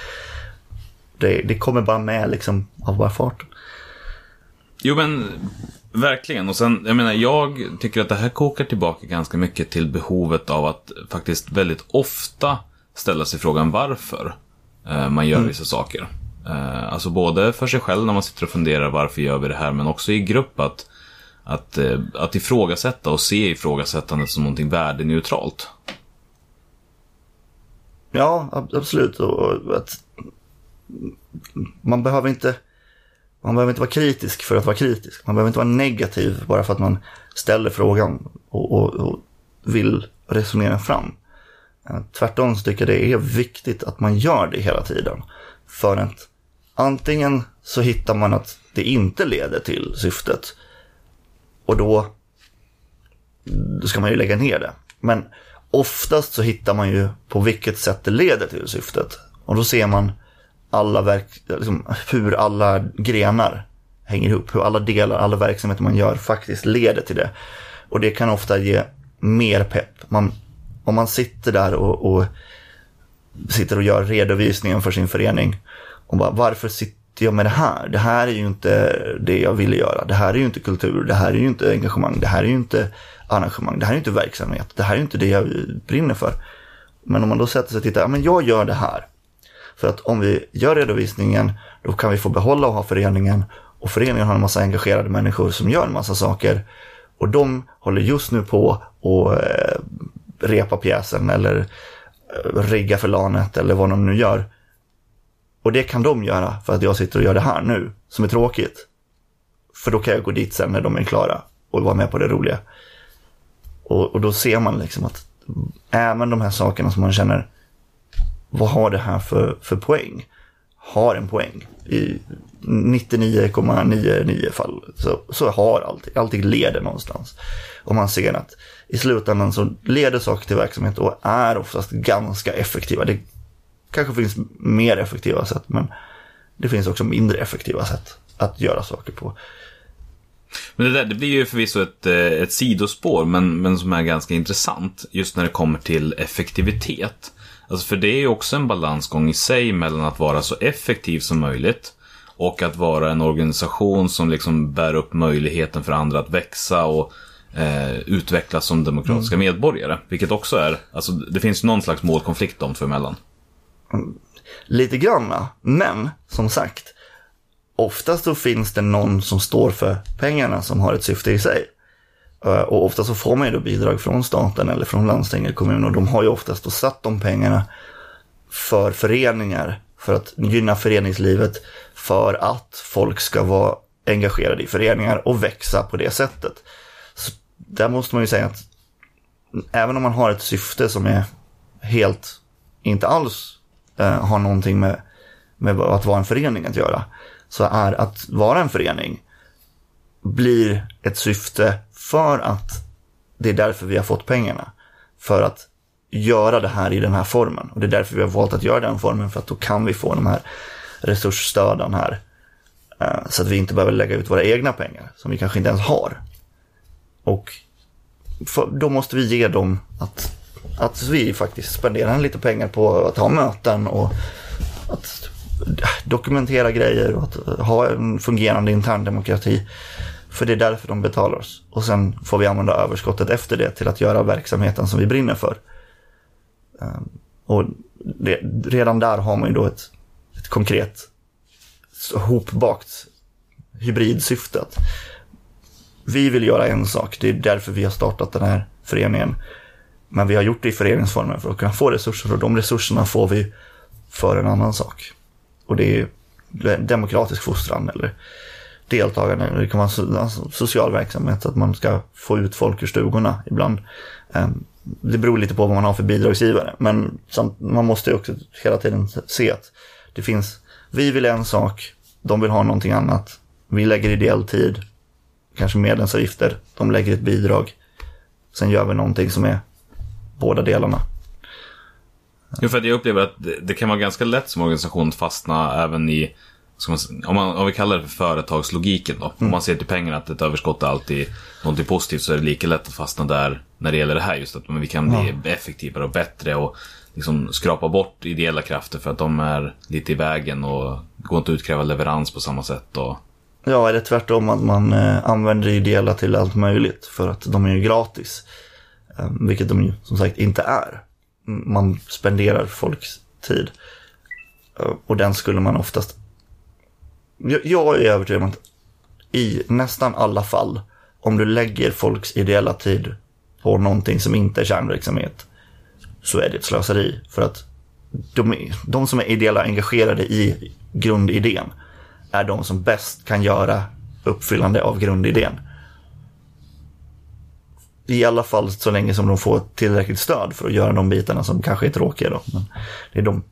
det, det kommer bara med liksom av bara farten. Jo men verkligen. Och sen, jag menar, jag tycker att det här kokar tillbaka ganska mycket till behovet av att faktiskt väldigt ofta ställa sig frågan varför man gör vissa saker. Eh, alltså både för sig själv när man sitter och funderar varför gör vi det här, men också i grupp att, att, eh, att ifrågasätta och se ifrågasättandet som någonting värdeneutralt. Ja, ab- absolut. Och att man behöver inte man behöver inte vara kritisk för att vara kritisk. Man behöver inte vara negativ bara för att man ställer frågan och, och, och vill resonera fram. Eh, tvärtom så tycker jag det är viktigt att man gör det hela tiden. För att antingen så hittar man att det inte leder till syftet. Och då, då ska man ju lägga ner det. Men oftast så hittar man ju på vilket sätt det leder till syftet. Och då ser man alla verk, liksom, hur alla grenar hänger ihop. Hur alla delar, alla verksamheter man gör faktiskt leder till det. Och det kan ofta ge mer pepp. Man, om man sitter där och, och sitter och gör redovisningen för sin förening och bara varför sitter jag med det här? Det här är ju inte det jag ville göra. Det här är ju inte kultur. Det här är ju inte engagemang. Det här är ju inte arrangemang. Det här är ju inte verksamhet. Det här är ju inte det jag brinner för. Men om man då sätter sig och tittar, ja men jag gör det här. För att om vi gör redovisningen, då kan vi få behålla och ha föreningen. Och föreningen har en massa engagerade människor som gör en massa saker. Och de håller just nu på och eh, repa pjäsen eller eh, rigga för lanet eller vad de nu gör. Och det kan de göra för att jag sitter och gör det här nu, som är tråkigt. För då kan jag gå dit sen när de är klara och vara med på det roliga. Och, och då ser man liksom att även de här sakerna som man känner, vad har det här för, för poäng? Har en poäng. I 99,99 fall så, så har allting, allting leder någonstans. Och man ser att i slutändan så leder saker till verksamhet och är oftast ganska effektiva. Det kanske finns mer effektiva sätt men det finns också mindre effektiva sätt att göra saker på. Men det där det blir ju förvisso ett, eh, ett sidospår, men, men som är ganska intressant. Just när det kommer till effektivitet. Alltså för det är ju också en balansgång i sig mellan att vara så effektiv som möjligt och att vara en organisation som liksom bär upp möjligheten för andra att växa och eh, utvecklas som demokratiska mm. medborgare. Vilket också är, alltså det finns någon slags målkonflikt de två emellan. Lite granna, men som sagt, oftast så finns det någon som står för pengarna som har ett syfte i sig. Eh, och ofta så får man ju då bidrag från staten eller från landstinget, kommun och de har ju oftast då satt de pengarna för föreningar, för att gynna föreningslivet, för att folk ska vara engagerade i föreningar och växa på det sättet. Där måste man ju säga att även om man har ett syfte som är helt, inte alls eh, har någonting med, med att vara en förening att göra, så är att vara en förening blir ett syfte för att det är därför vi har fått pengarna. För att göra det här i den här formen. Och det är därför vi har valt att göra den formen, för att då kan vi få de här resursstöden här. Eh, så att vi inte behöver lägga ut våra egna pengar, som vi kanske inte ens har. Och då måste vi ge dem att, att vi faktiskt spenderar lite pengar på att ha möten och att dokumentera grejer och att ha en fungerande intern demokrati. För det är därför de betalar oss. Och sen får vi använda överskottet efter det till att göra verksamheten som vi brinner för. Ehm, och det, redan där har man ju då ett, ett konkret hopbakt hybridsyfte. Vi vill göra en sak, det är därför vi har startat den här föreningen. Men vi har gjort det i föreningsformen för att kunna få resurser och de resurserna får vi för en annan sak. Och det är demokratisk fostran eller deltagande. Det kan vara alltså social verksamhet, att man ska få ut folk ur stugorna ibland. Ehm, det beror lite på vad man har för bidragsgivare, men man måste ju också hela tiden se att det finns, vi vill en sak, de vill ha någonting annat. Vi lägger ideell tid, kanske medlemsavgifter, de lägger ett bidrag. Sen gör vi någonting som är båda delarna. Jo, för att jag upplever att det, det, kan vara ganska lätt som organisation att fastna även i, man, om, man, om vi kallar det för företagslogiken då. Mm. Om man ser till pengarna att ett överskott är alltid någonting positivt så är det lika lätt att fastna där när det gäller det här just att men vi kan bli ja. effektivare och bättre och liksom skrapa bort ideella krafter för att de är lite i vägen och går inte att utkräva leverans på samma sätt. Och... Ja, eller tvärtom att man eh, använder ideella till allt möjligt för att de är ju gratis. Ehm, vilket de ju som sagt inte är man spenderar folks tid. Eh, och den skulle man oftast... Jag är övertygad om att i nästan alla fall, om du lägger folks ideella tid på någonting som inte är kärnverksamhet, så är det ett slöseri. För att de, de som är ideella engagerade i grundidén är de som bäst kan göra uppfyllande av grundidén. I alla fall så länge som de får tillräckligt stöd för att göra de bitarna som kanske är tråkiga. Då. Men det är de,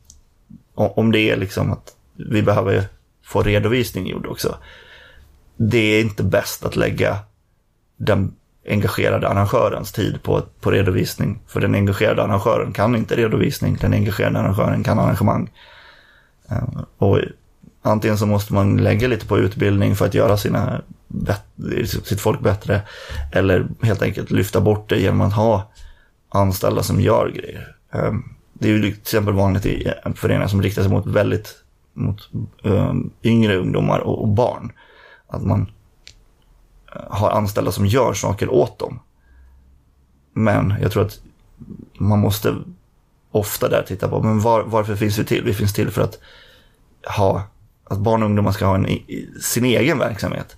om det är liksom att vi behöver få redovisning gjord också. Det är inte bäst att lägga den engagerade arrangörens tid på, på redovisning. För den engagerade arrangören kan inte redovisning, den engagerade arrangören kan arrangemang. Ehm, och antingen så måste man lägga lite på utbildning för att göra sina sitt folk bättre. Eller helt enkelt lyfta bort det genom att ha anställda som gör grejer. Ehm, det är ju till exempel vanligt i föreningar som riktar sig mot väldigt mot ehm, yngre ungdomar och barn. Att man eh, har anställda som gör saker åt dem. Men jag tror att man måste ofta där titta på, men var, varför finns vi till? Vi finns till för att ha, att barn och ungdomar ska ha en, sin egen verksamhet.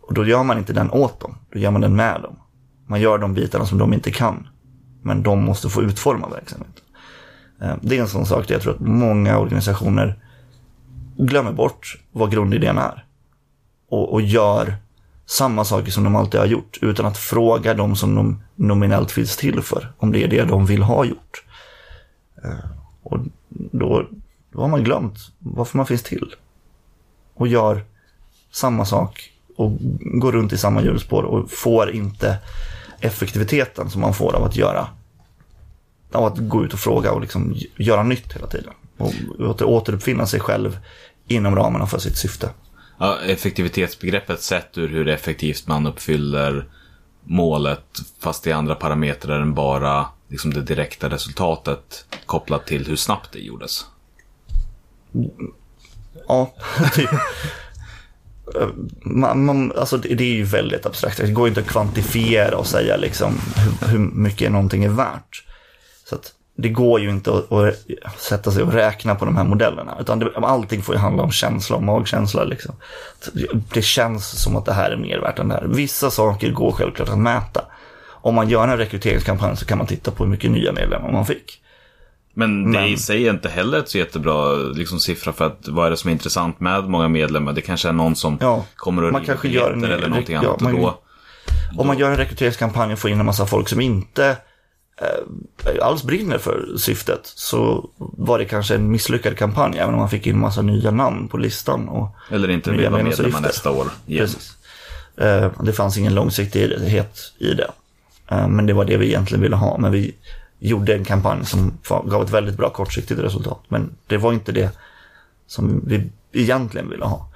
Och då gör man inte den åt dem, då gör man den med dem. Man gör de bitarna som de inte kan, men de måste få utforma verksamheten. Eh, det är en sån sak där jag tror att många organisationer glömmer bort vad grundidén är. Och, och gör samma saker som de alltid har gjort utan att fråga de som de nominellt finns till för om det är det de vill ha gjort. Eh, och då, då har man glömt varför man finns till. Och gör samma sak och går runt i samma hjulspår och får inte effektiviteten som man får av att göra av att gå ut och fråga och liksom göra nytt hela tiden. Och åter, återuppfinna sig själv inom ramarna för sitt syfte. Ja, effektivitetsbegreppet sett ur hur effektivt man uppfyller målet fast i andra parametrar än bara liksom det direkta resultatet kopplat till hur snabbt det gjordes. Ja, typ. Man, man, alltså det, det är ju väldigt abstrakt. Det går inte att kvantifiera och säga liksom hur, hur mycket någonting är värt. Så att det går ju inte att, att sätta sig och räkna på de här modellerna. Utan det, allting får ju handla om känsla och magkänsla. Liksom. Det- Det känns som att det här är mer värt än det här. Vissa saker går självklart att mäta. Om man gör en rekryteringskampanj så kan man titta på hur mycket nya medlemmar man fick. Men det Men- i sig är inte heller ett så jättebra liksom, siffra för att vad är det som är intressant med många medlemmar? Det kanske är någon som Ja, kommer och man kanske gör en- eller någonting ja, annat. man- då, Om man gör en rekryteringskampanj och får in en massa folk som inte eh, alls brinner för syftet så var det kanske en misslyckad kampanj även om man fick in en massa nya namn på listan. Och, eller inte nya bli medlemmar nästa år igen. Precis. Eh, det fanns ingen långsiktighet i det. Eh, men det var det vi egentligen ville ha. Men vi gjorde en kampanj som gav ett väldigt bra kortsiktigt resultat. Men det var inte det som vi egentligen ville ha.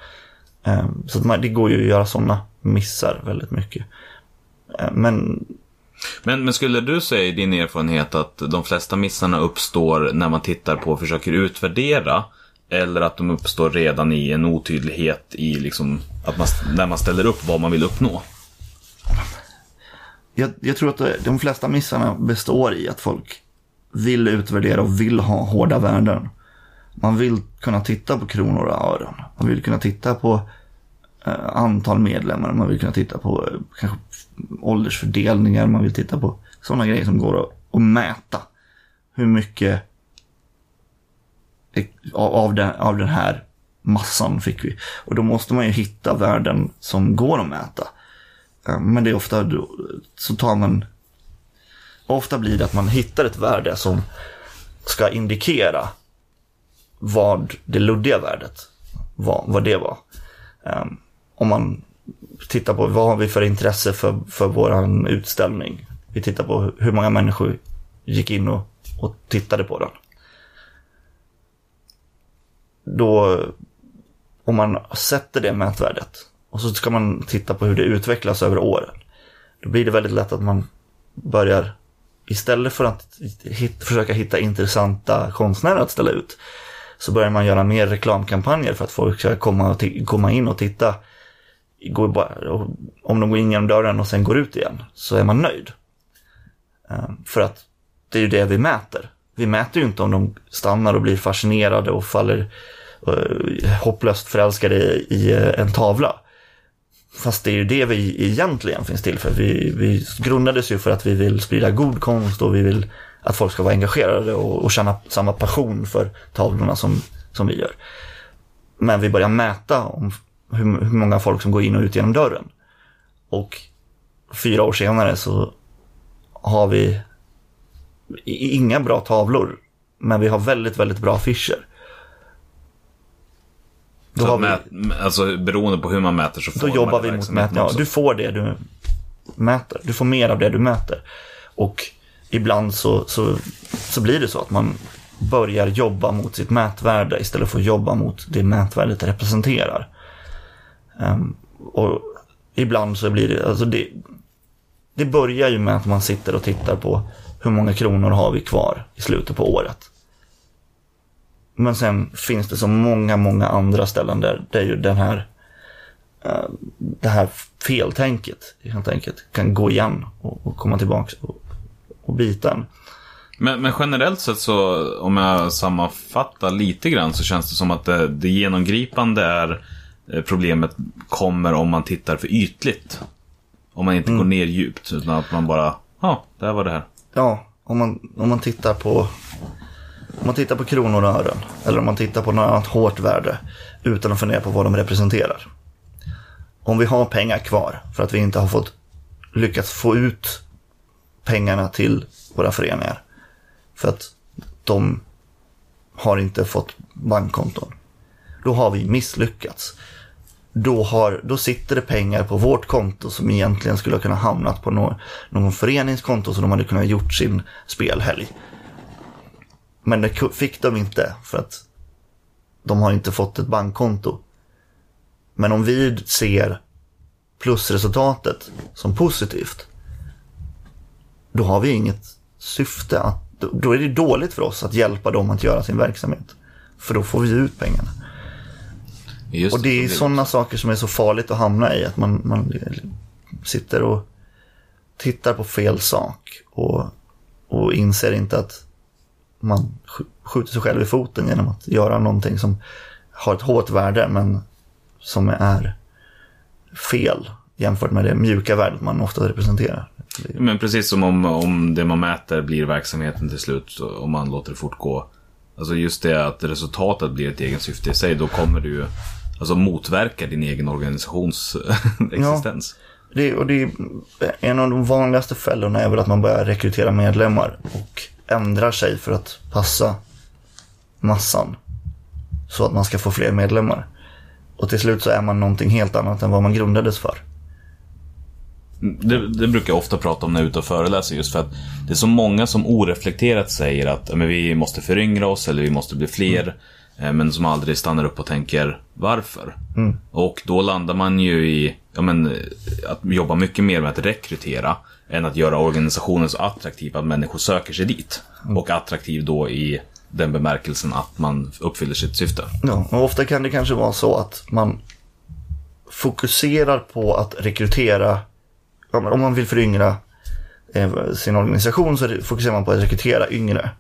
Ehm, så man, det går ju att göra sådana missar väldigt mycket. Ehm, men Men, men skulle du säga i din erfarenhet att de flesta missarna uppstår när man tittar på och försöker utvärdera? Eller att de uppstår redan i en otydlighet i liksom att man, när man ställer upp vad man vill uppnå? Jag, jag tror att de flesta missarna består i att folk vill utvärdera och vill ha hårda värden. Man vill kunna titta på kronor och ören. Man vill kunna titta på eh, antal medlemmar. Man vill kunna titta på eh, kanske åldersfördelningar. Man vill titta på sådana grejer som går att, att mäta. Hur mycket av, den, av den här massan fick vi. Och då måste man ju hitta värden som går att mäta. Men det är ofta så tar man Ofta blir det att man hittar ett värde som ska indikera vad det luddiga värdet var, vad det var. Ehm, om man tittar på vad har vi för intresse för, för vår utställning. Vi tittar på hur många människor gick in och, och tittade på den. Då, om man sätter det mätvärdet och så ska man titta på hur det utvecklas över åren. Då blir det väldigt lätt att man börjar, istället för att hit, försöka hitta intressanta konstnärer att ställa ut, så börjar man göra mer reklamkampanjer för att folk ska komma, och komma in och titta. Går bara, och om de går in genom dörren och sen går ut igen, så är man nöjd. Eh, för att det är ju det vi mäter. Vi mäter ju inte om de stannar och blir fascinerade och faller eh, hopplöst förälskade i, eh, en tavla. Fast det är ju det vi egentligen finns till för. Vi, vi grundades ju för att vi vill sprida god konst och vi vill att folk ska vara engagerade och, och känna samma passion för tavlorna som, som vi gör. Men vi börjar mäta om hur, hur många folk som går in och ut genom dörren. Och fyra år senare så har vi inga bra tavlor. Men vi har väldigt, väldigt bra affischer. Då Så vi- mät, alltså beroende på hur man mäter så då får jobbar man vi mot mätning. Ja, du får det du mäter. Du får mer av det du mäter. Och ibland så, så, så blir det så att man börjar jobba mot sitt mätvärde istället för att jobba mot det mätvärdet representerar. Ehm, och ibland så blir det, alltså det, det börjar ju med att man sitter och tittar på hur många kronor har vi kvar i slutet på året. Men sen finns det så många, många andra ställen där, där ju den här, eh, det här feltänket helt enkelt kan gå igen och, och komma tillbaka och, och bita en. Men, men generellt sett så, om jag sammanfattar lite grann, så känns det som att det, det genomgripande är eh, problemet kommer om man tittar för ytligt. Om man inte går ner djupt, utan att man bara, ja, där var det här. Ja, om man, om man tittar på om man tittar på kronor och ören eller om man tittar på något annat hårt värde utan att fundera på vad de representerar. Om vi har pengar kvar för att vi inte har fått lyckats få ut pengarna till våra föreningar för att de har inte fått bankkonton. Då har vi misslyckats. Då, har, då sitter det pengar på vårt konto som egentligen skulle ha kunnat hamnat på någon, någon föreningskonto så de hade kunnat gjort sin spelhelg. Men det fick de inte för att de har inte fått ett bankkonto. Men om vi ser plusresultatet som positivt, då har vi inget syfte att, då- är det dåligt för oss att hjälpa dem att göra sin verksamhet. För då får vi ut pengarna. Just Och det är så sådana saker som är så farligt att hamna i. Att man, man sitter och tittar på fel sak. Och, och inser inte att man sk- skjuter sig själv i foten genom att göra någonting som har ett hårt värde men som är fel jämfört med det mjuka värdet man ofta representerar. Men precis som om, om det man mäter blir verksamheten till slut, om man låter det fortgå. Alltså just det att resultatet blir ett eget syfte i sig, då kommer du ju alltså motverka din egen organisations existens. Det, och det är en av de vanligaste fällorna är väl att man börjar rekrytera medlemmar och ändrar sig för att passa massan. Så att man ska få fler medlemmar. Och till slut så är man någonting helt annat än vad man grundades för. Det, det brukar jag ofta prata om när jag är ute och föreläser just för att det är så många som oreflekterat säger att men vi måste föryngra oss eller vi måste bli fler. eh, Men som aldrig stannar upp och tänker varför. Och då landar man ju i ja, men, eh, att jobba mycket mer med att rekrytera än att göra organisationen så attraktiv att människor söker sig dit. Och attraktiv då i den bemärkelsen att man uppfyller sitt syfte. Ja, och ofta kan det kanske vara så att man fokuserar på att rekrytera, om man vill föryngra eh, sin organisation så fokuserar man på att rekrytera yngre.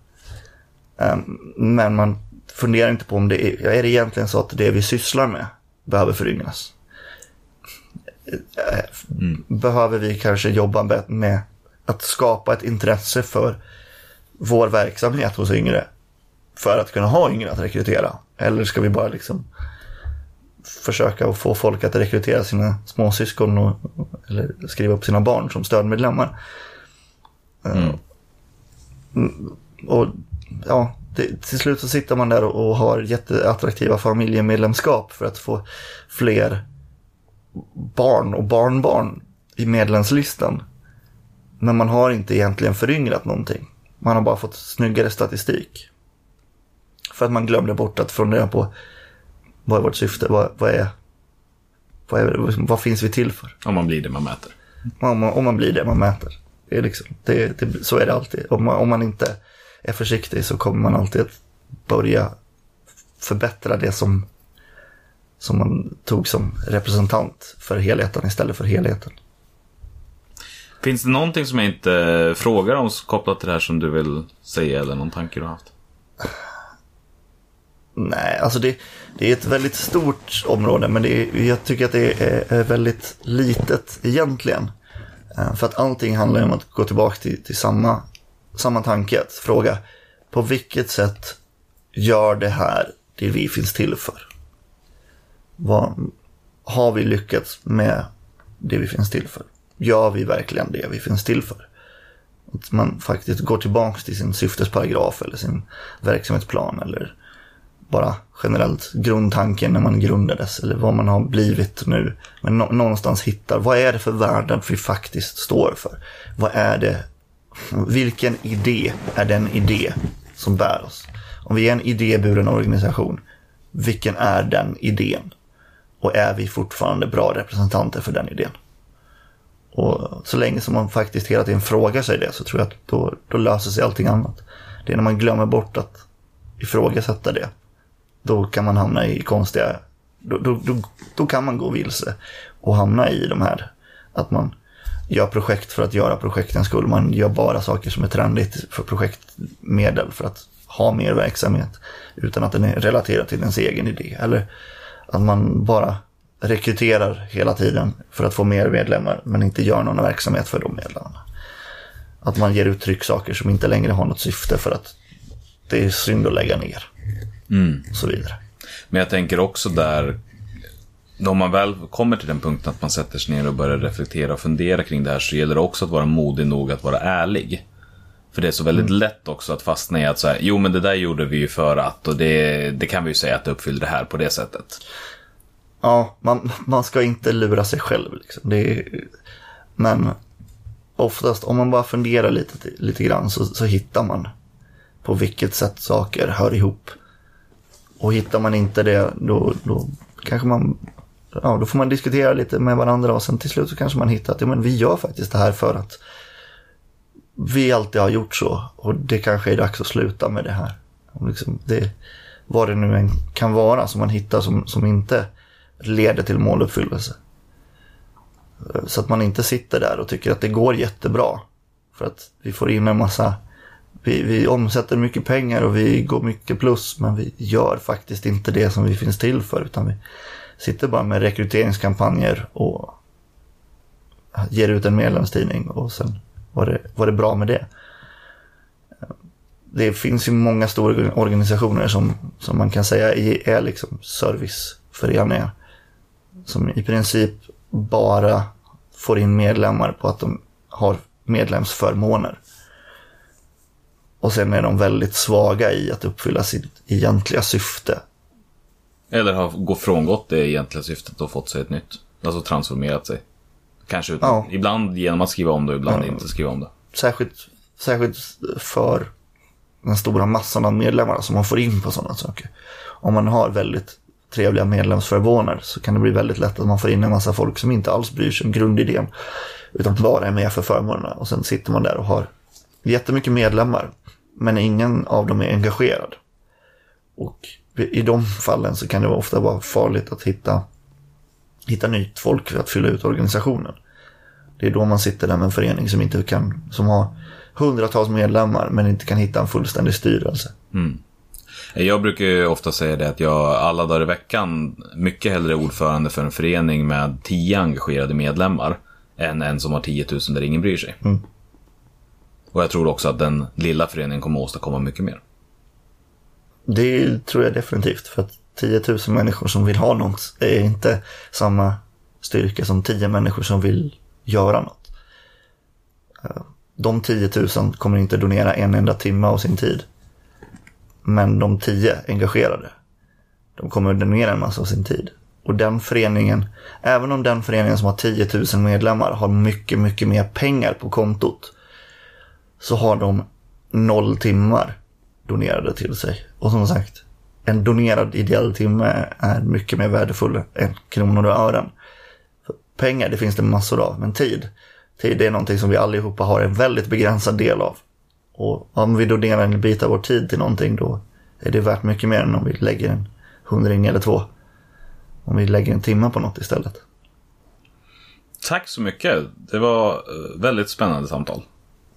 Eh, Men man funderar inte på om det är, är det egentligen så att det vi sysslar med behöver föryngras. Eh, Behöver vi kanske jobba med- att skapa ett intresse för vår verksamhet hos yngre för att kunna ha yngre att rekrytera? Eller ska vi bara liksom försöka att få folk att rekrytera sina småsyskon och, eller skriva upp sina barn som stödmedlemmar? Eh, mm, Och ja, det, till slut så sitter man där och, och har jätteattraktiva familjemedlemskap för att få fler barn och barnbarn i medlemslistan. Men man har inte egentligen föryngrat någonting. Man har bara fått snyggare statistik. För att man glömde bort att fundera på vad är vårt syfte? Vad, vad, är, vad, är, vad finns vi till för? Om man blir det man mäter. Om man, om man blir det man mäter. Det är liksom, det, det, så är det alltid. Om man, om man inte är försiktig så kommer man alltid att börja förbättra det som, som man tog som representant för helheten istället för helheten. Finns det någonting som jag inte frågar om kopplat till det här som du vill säga eller någon tanke du har haft? Nej, alltså det, det är ett väldigt stort område men det är, jag tycker att det är, är väldigt litet egentligen. Eh, För att allting handlar om att gå tillbaka till, till samma, samma tanke. Att fråga på vilket sätt gör det här det vi finns till för? Vad, har vi lyckats med det vi finns till för? Gör vi verkligen det vi finns till för? Att man faktiskt går tillbaka till sin syftesparagraf eller sin verksamhetsplan eller bara generellt grundtanken när man grundades eller vad man har blivit nu. Men nå- någonstans hittar, vad är det för världen vi faktiskt står för? Vad är det, vilken idé är den idé som bär oss? Om vi är en idéburen organisation, vilken är den idén? Och är vi fortfarande bra representanter för den idén? Och så länge som man faktiskt hela tiden frågar sig det så tror jag att då, då löser sig allting annat. Det är när man glömmer bort att ifrågasätta det. Då kan man hamna i konstiga... Då, då, då, då kan man gå vilse och hamna i de här att man gör projekt för att göra projektens skull. Man gör bara saker som är trendigt för projektmedel för att ha mer verksamhet utan att den är relaterad till ens egen idé. Eller att man bara rekryterar hela tiden för att få mer medlemmar men inte gör någon verksamhet för de medlemmarna. Att man ger ut trycksaker som inte längre har något syfte för att det är synd att lägga ner. Och så vidare. Men jag tänker också där, om man väl kommer till den punkten att man sätter sig ner och börjar reflektera och fundera kring det här så gäller det också att vara modig nog att vara ärlig. För det är så väldigt lätt också att fastna i att säga, jo men det där gjorde vi ju för att och det, det kan vi ju säga att det uppfyllde det här på det sättet. Ja, man, man ska inte lura sig själv. Liksom. Är, men oftast om man bara funderar lite, lite grann så, så hittar man på vilket sätt saker hör ihop. Och hittar man inte det då, då kanske man Ja, då får man diskutera lite med varandra och sen till slut så kanske man hittar att ja, men vi gör faktiskt det här för att vi alltid har gjort så och det kanske är dags att sluta med det här. Liksom det, vad det nu än kan vara som man hittar som, som inte leder till måluppfyllelse. Eh, så att man inte sitter där och tycker att det går jättebra. För att vi får in en massa, vi, vi omsätter mycket pengar och vi går mycket plus men vi gör faktiskt inte det som vi finns till för utan vi sitter bara med rekryteringskampanjer och ger ut en medlemstidning och sen var det, var det bra med det. Det finns ju många stora organisationer som, som man kan säga är, liksom serviceföreningar. Som i princip bara får in medlemmar på att de har medlemsförmåner. Och sen är de väldigt svaga i att uppfylla sitt egentliga syfte. Eller har frångått det egentliga syftet och fått sig ett nytt. Alltså transformerat sig. Kanske utan, Ja. ibland genom att skriva om det ibland Ja. inte skriva om det. Särskilt, särskilt för den stora massan av medlemmar som man får in på sådana saker. Om man har väldigt trevliga medlemsförmåner så kan det bli väldigt lätt att man får in en massa folk som inte alls bryr sig om grundidén. Utan bara är med för förmånerna. Och sen sitter man där och har jättemycket medlemmar. Men ingen av dem är engagerad. Och i de fallen så kan det ofta vara farligt att hitta, hitta nytt folk för att fylla ut organisationen. Det är då man sitter där med en förening som inte kan, som har hundratals medlemmar men inte kan hitta en fullständig styrelse. Jag brukar ju ofta säga det att jag alla dagar i veckan mycket hellre är ordförande för en förening med 10 engagerade medlemmar än en som har 10 000 där ingen bryr sig. Och jag tror också att den lilla föreningen kommer att åstadkomma mycket mer. Det tror jag definitivt. För att 10 000 människor som vill ha något är inte samma styrka som 10 människor som vill göra något. Eh, de 10 000 kommer inte donera en enda timme av sin tid. Men de 10 engagerade, de kommer donera en massa av sin tid. Och den föreningen, även om den föreningen som har 10 000 medlemmar har mycket, mycket mer pengar på kontot. Så har de noll timmar donerade till sig. Och som sagt, en donerad ideell timme är mycket mer värdefull än kronor och ören. För pengar, det finns det massor av, men tid, tid är någonting som vi allihopa har en väldigt begränsad del av. Och om vi donerar en bit av vår tid till någonting då är det värt mycket mer än om vi lägger en hundring eller två. Om vi lägger en timme på något istället. Tack så mycket. Det var eh, väldigt spännande samtal.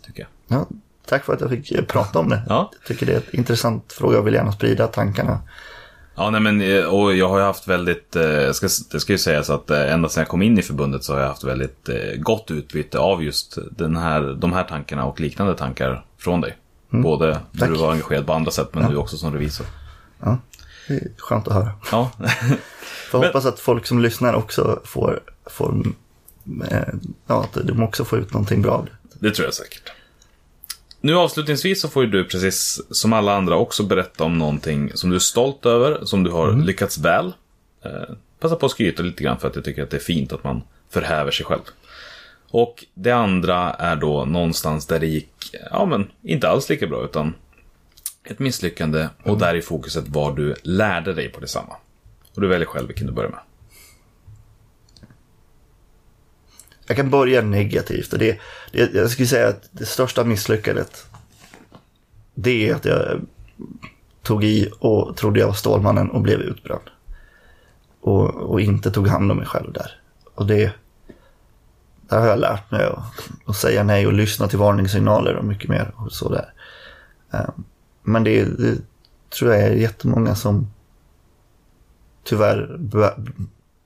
Tycker jag. Ja, tack för att jag fick eh, prata om det. Ja. Jag tycker det är en intressant fråga och vill gärna sprida tankarna. Ja, nej men eh, och jag har ju haft väldigt, eh, ska, det ska ju sägas att eh, ända sedan jag kom in i förbundet så har jag haft väldigt eh, gott utbyte av just den här, de här tankarna och liknande tankar från dig. Både när Tack. du var engagerad på andra sätt men nu också som revisor. Ja, det är skönt att höra. Ja, Men- hoppas att folk som lyssnar också får, får ja, att de också får ut någonting bra av det. det tror jag säkert. Nu avslutningsvis så får ju du precis som alla andra också berätta om någonting som du är stolt över, som du har lyckats väl. Eh, passa på att skryta lite grann för att jag tycker att det är fint att man förhäver sig själv. Och det andra är då någonstans där det gick, ja men inte alls lika bra utan ett misslyckande och där i fokuset vad du lärde dig på detsamma. Och du väljer själv vilken du börjar med. Jag kan börja negativt. Och det, det, jag skulle säga att det största misslyckandet det är att jag tog i och trodde jag var Stålmannen och blev utbränd. Och, och inte tog hand om mig själv där. Och det, där har jag lärt mig att, att säga nej och lyssna till varningssignaler och mycket mer. Och så där. Eh, men det, det tror jag är jättemånga som tyvärr be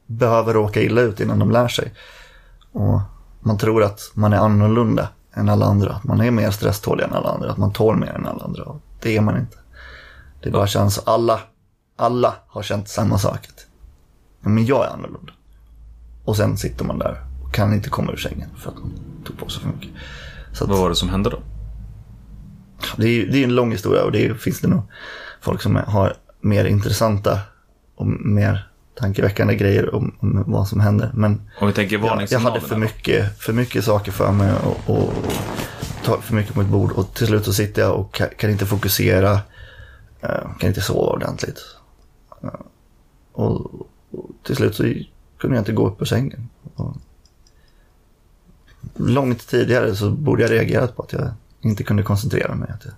behöver råka illa ut innan de lär sig. Och man tror att man är annorlunda än alla andra. Att man är mer stresstålig än alla andra. Att man tål mer än alla andra. Och det är man inte. Det bara känns, alla, alla har känt samma sak. Men jag är annorlunda. Och sen sitter man där och kan inte komma ur sängen för att man tog på sig för mycket. Så att, Vad var det som hände då? det är, det är en lång historia och det finns det nog folk som har mer intressanta och mer tankeväckande grejer om, om vad som händer. Men Om vi tänker jag, jag hade för mycket, för mycket saker för mig och, och, tar för mycket på mitt bord. Och till slut så sitter jag och kan, kan inte fokusera, eh, kan inte sova ordentligt. Eh, och, och till slut så kunde jag inte gå upp ur sängen. Och långt tidigare så borde jag reagerat på att jag inte kunde koncentrera mig. Att jag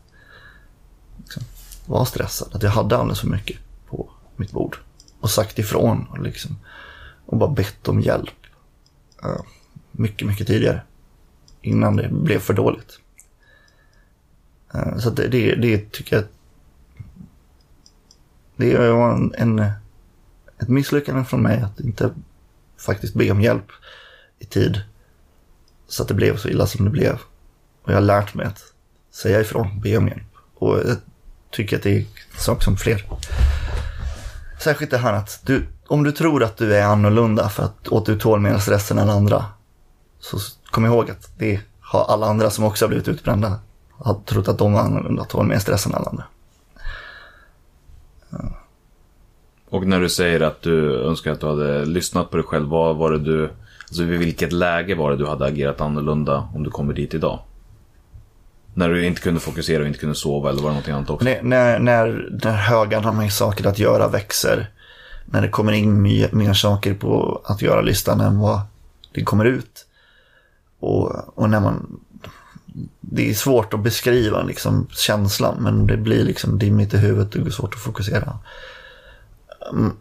liksom var stressad. Att jag hade alldeles för mycket på mitt bord. Och sagt ifrån och, liksom, och bara bett om hjälp. Uh, mycket, mycket tidigare. Innan det blev för dåligt. Uh, så det, det, det tycker jag det var en, en, ett misslyckande från mig att inte faktiskt be om hjälp i tid. Så att det blev så illa som det blev. Och jag har lärt mig att säga ifrån, be om hjälp. Och jag tycker att det är en sak som fler. Särskilt det här att du, om du tror att du är annorlunda för att, och att du tål mer stress än alla andra. Så kom ihåg att det har alla andra som också har blivit utbrända. Har trott att de var annorlunda, tål mer stress än alla andra. Och när du säger att du önskar att du hade lyssnat på dig själv, vad var det du... Alltså vid vilket läge var det du hade agerat annorlunda om du kommer dit idag? När du inte kunde fokusera och inte kunde sova eller var det någonting annat också? När, när, när, när högarna med saker att göra växer. När det kommer in mer, mer saker på att göra-listan än vad det kommer ut. Och, och när man... Det är svårt att beskriva liksom känslan men det blir liksom dimmigt i huvudet och det är svårt att fokusera. Mm,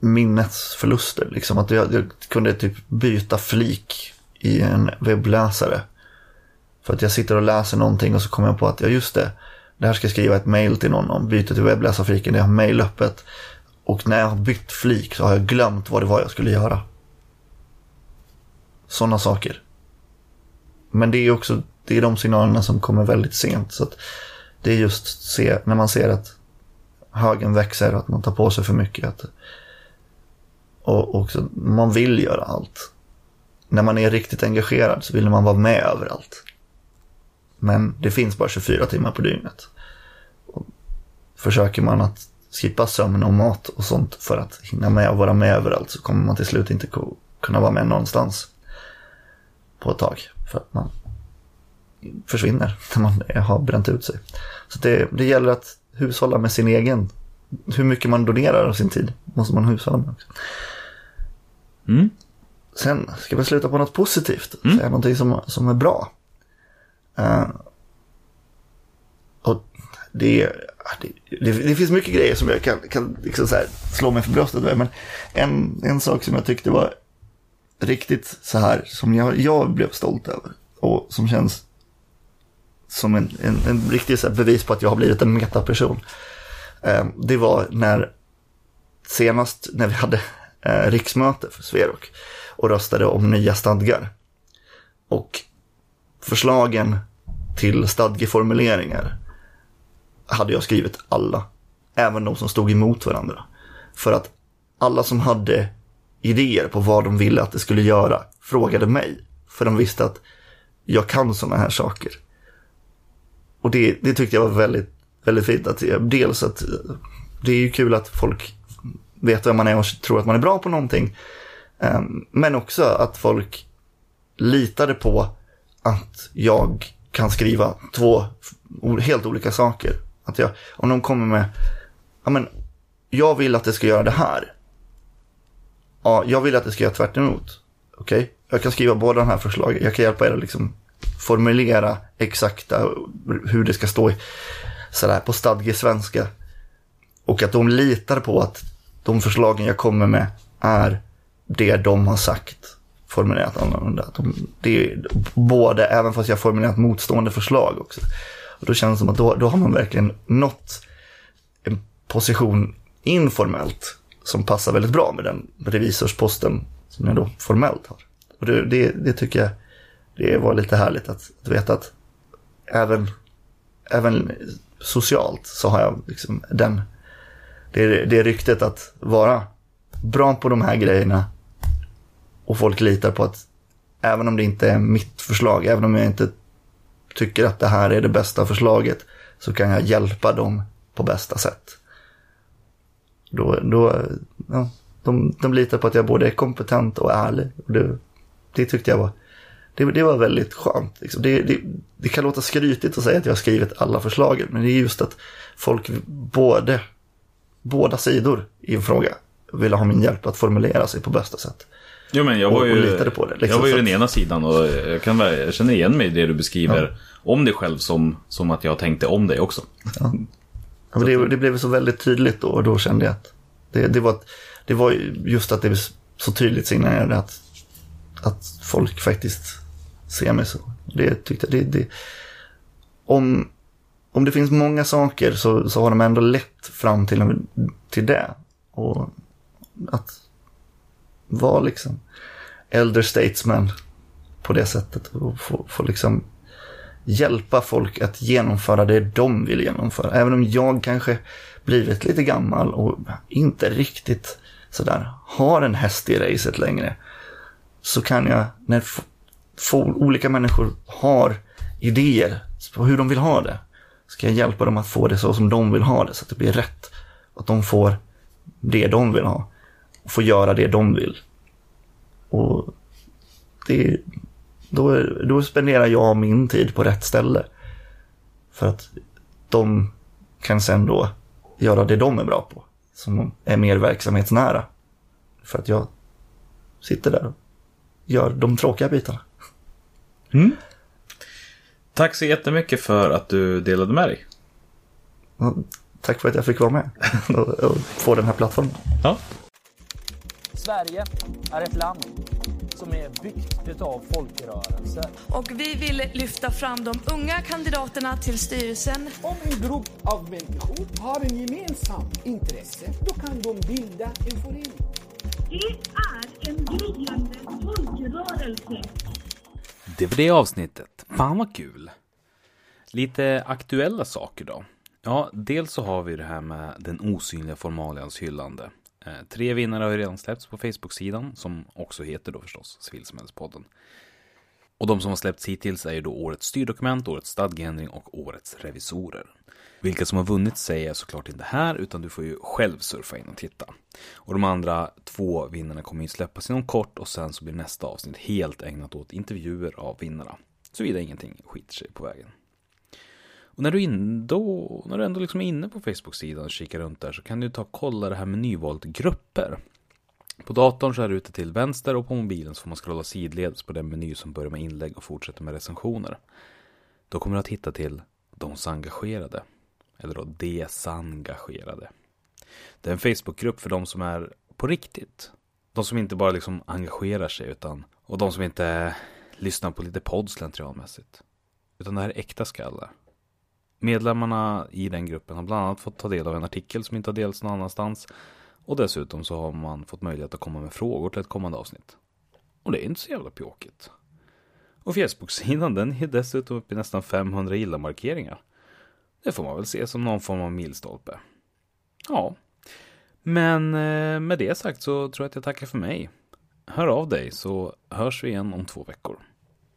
minnesförluster liksom. Att jag, jag kunde typ byta flik i en webbläsare. För att jag sitter och läser någonting och så kommer jag på att, ja just det, det här ska jag skriva ett mail till någon om, Byta till webbläsarfliken, jag har mail öppet. Och när jag har bytt flik så har jag glömt vad det var jag skulle göra. Sådana saker. Men det är också, det är de signalerna som kommer väldigt sent. Så att det är just se, när man ser att högen växer och att man tar på sig för mycket. Att, och också, man vill göra allt. När man är riktigt engagerad så vill man vara med överallt. Men det finns bara 24 timmar på dygnet. Och försöker man att skippa sömn och mat och sånt för att hinna med och vara med överallt så kommer man till slut inte kunna vara med någonstans på ett tag. För att man försvinner när man har bränt ut sig. Så det, det gäller att hushålla med sin egen, hur mycket man donerar av sin tid måste man hushålla med också. Mm. Sen ska vi sluta på något positivt, mm. säga någonting som, som är bra. Uh, och det, det, det, det, finns mycket grejer som jag kan, kan liksom så här slå mig för bröstet med. Men en, en sak som jag tyckte var riktigt så här, som jag, jag blev stolt över. Och som känns som en, en, en riktig så bevis på att jag har blivit en metaperson. Uh, det var när senast när vi hade uh, riksmöte för Sverok och röstade om nya stadgar. Och förslagen till stadgeformuleringar hade jag skrivit alla. Även de som stod emot varandra. För att alla som hade idéer på vad de ville att det skulle göra frågade mig. För de visste att jag kan sådana här saker. Och det, det tyckte jag var väldigt, väldigt fint. Att, dels att det är ju kul att folk vet vem man är och tror att man är bra på någonting. Eh, men också att folk litade på att jag kan skriva två helt olika saker. Att jag, om de kommer med, ja men, jag vill att det ska göra det här. Ja, jag vill att det ska göra tvärt emot. okej, jag kan skriva båda de här förslagen. Jag kan hjälpa er att liksom formulera exakta hur det ska stå i, sådär, på stadgesvenska. Och att de litar på att de förslagen jag kommer med är det de har sagt formulerat annorlunda. De, det är både, även fast jag formulerat motstående förslag också. Och då känns det som att då, då har man verkligen nått en position informellt som passar väldigt bra med den revisorsposten som jag då formellt har. Och det, det, det tycker jag det var lite härligt att, att veta att även, även socialt så har jag liksom den, det, det ryktet att vara bra på de här grejerna och folk litar på att även om det inte är mitt förslag, även om jag inte tycker att det här är det bästa förslaget, så kan jag hjälpa dem på bästa sätt. Då, då, ja, de, de litar på att jag både är kompetent och ärlig. Det, det tyckte jag var, det, det var väldigt skönt. Liksom. Det, det, det, kan låta skrytigt att säga att jag har skrivit alla förslagen, men det är just att folk, både, båda sidor i en fråga, vill ha min hjälp att formulera sig på bästa sätt. Jo, men jag var ju, och, på det. Liksom, jag var ju den ena sidan och jag, kan, jag känner igen mig i det du beskriver ja. om dig själv som, som att jag tänkte om dig också. Ja. ja det, det, blev så väldigt tydligt då och då kände jag att det, det, var, det var just att det var så tydligt signalerade att, att folk faktiskt ser mig så. Det tyckte det, det, om, om det finns många saker så, så har de ändå lett fram till, till det. Och att vara liksom elder statesman på det sättet. Och få, få liksom hjälpa folk att genomföra det de vill genomföra. Även om jag kanske blivit lite gammal och inte riktigt sådär har en häst i racet längre. Så kan jag, när olika människor har idéer på hur de vill ha det, ska jag hjälpa dem att få det så som de vill ha det, så att det blir rätt. Att de får det de vill ha. Och får göra det de vill. Och det, då, då spenderar jag min tid på rätt ställe. För att de kan sen då göra det de är bra på. Som är mer verksamhetsnära. För att jag sitter där och gör de tråkiga bitarna. Mm. Tack så jättemycket för att du delade med dig. Tack för att jag fick vara med och, få den här plattformen. Ja. Sverige är ett land som är byggt utav folkrörelser. Och vi vill lyfta fram de unga kandidaterna till styrelsen. Om en grupp av människor har en gemensam intresse, då kan de bilda en förening. Det är en gryende folkrörelse. Det var det avsnittet. Fan vad kul. Lite aktuella saker då. Ja, dels så har vi det här med den osynliga formalians hyllande. Eh, tre vinnare har ju redan släppts på Facebook-sidan, som också heter då förstås Civilsamhällespodden. Och de som har släppts hittills är ju då årets styrdokument, årets stadgeändring och årets revisorer. Vilka som har vunnit säger jag såklart inte här, utan du får ju själv surfa in och titta. Och de andra två vinnarna kommer ju släppas inom kort och sen så blir nästa avsnitt helt ägnat åt intervjuer av vinnarna. Såvida ingenting skiter sig på vägen. Och när du, in, då, när du ändå liksom är inne på Facebook-sidan och kikar runt där så kan du ta och kolla det här med nyvalt grupper. På datorn så är det ute till vänster och på mobilen så får man scrolla sidledes på den meny som börjar med inlägg och fortsätter med recensioner. Då kommer du att hitta till De engagerade. Eller då Desengagerade. Det är en Facebookgrupp för de som är på riktigt. De som inte bara liksom engagerar sig utan och de som inte lyssnar på lite podd slentrianmässigt. Utan det här är äkta skallar. Medlemmarna i den gruppen har bland annat fått ta del av en artikel som inte har delats någon annanstans. Och dessutom så har man fått möjlighet att komma med frågor till ett kommande avsnitt. Och det är inte så jävla pjåkigt. Och Facebook-sidan den är dessutom uppe i nästan 500 gilla-markeringar. Det får man väl se som någon form av milstolpe. Ja. Men eh, med det sagt så tror jag att jag tackar för mig. Hör av dig så hörs vi igen om två veckor.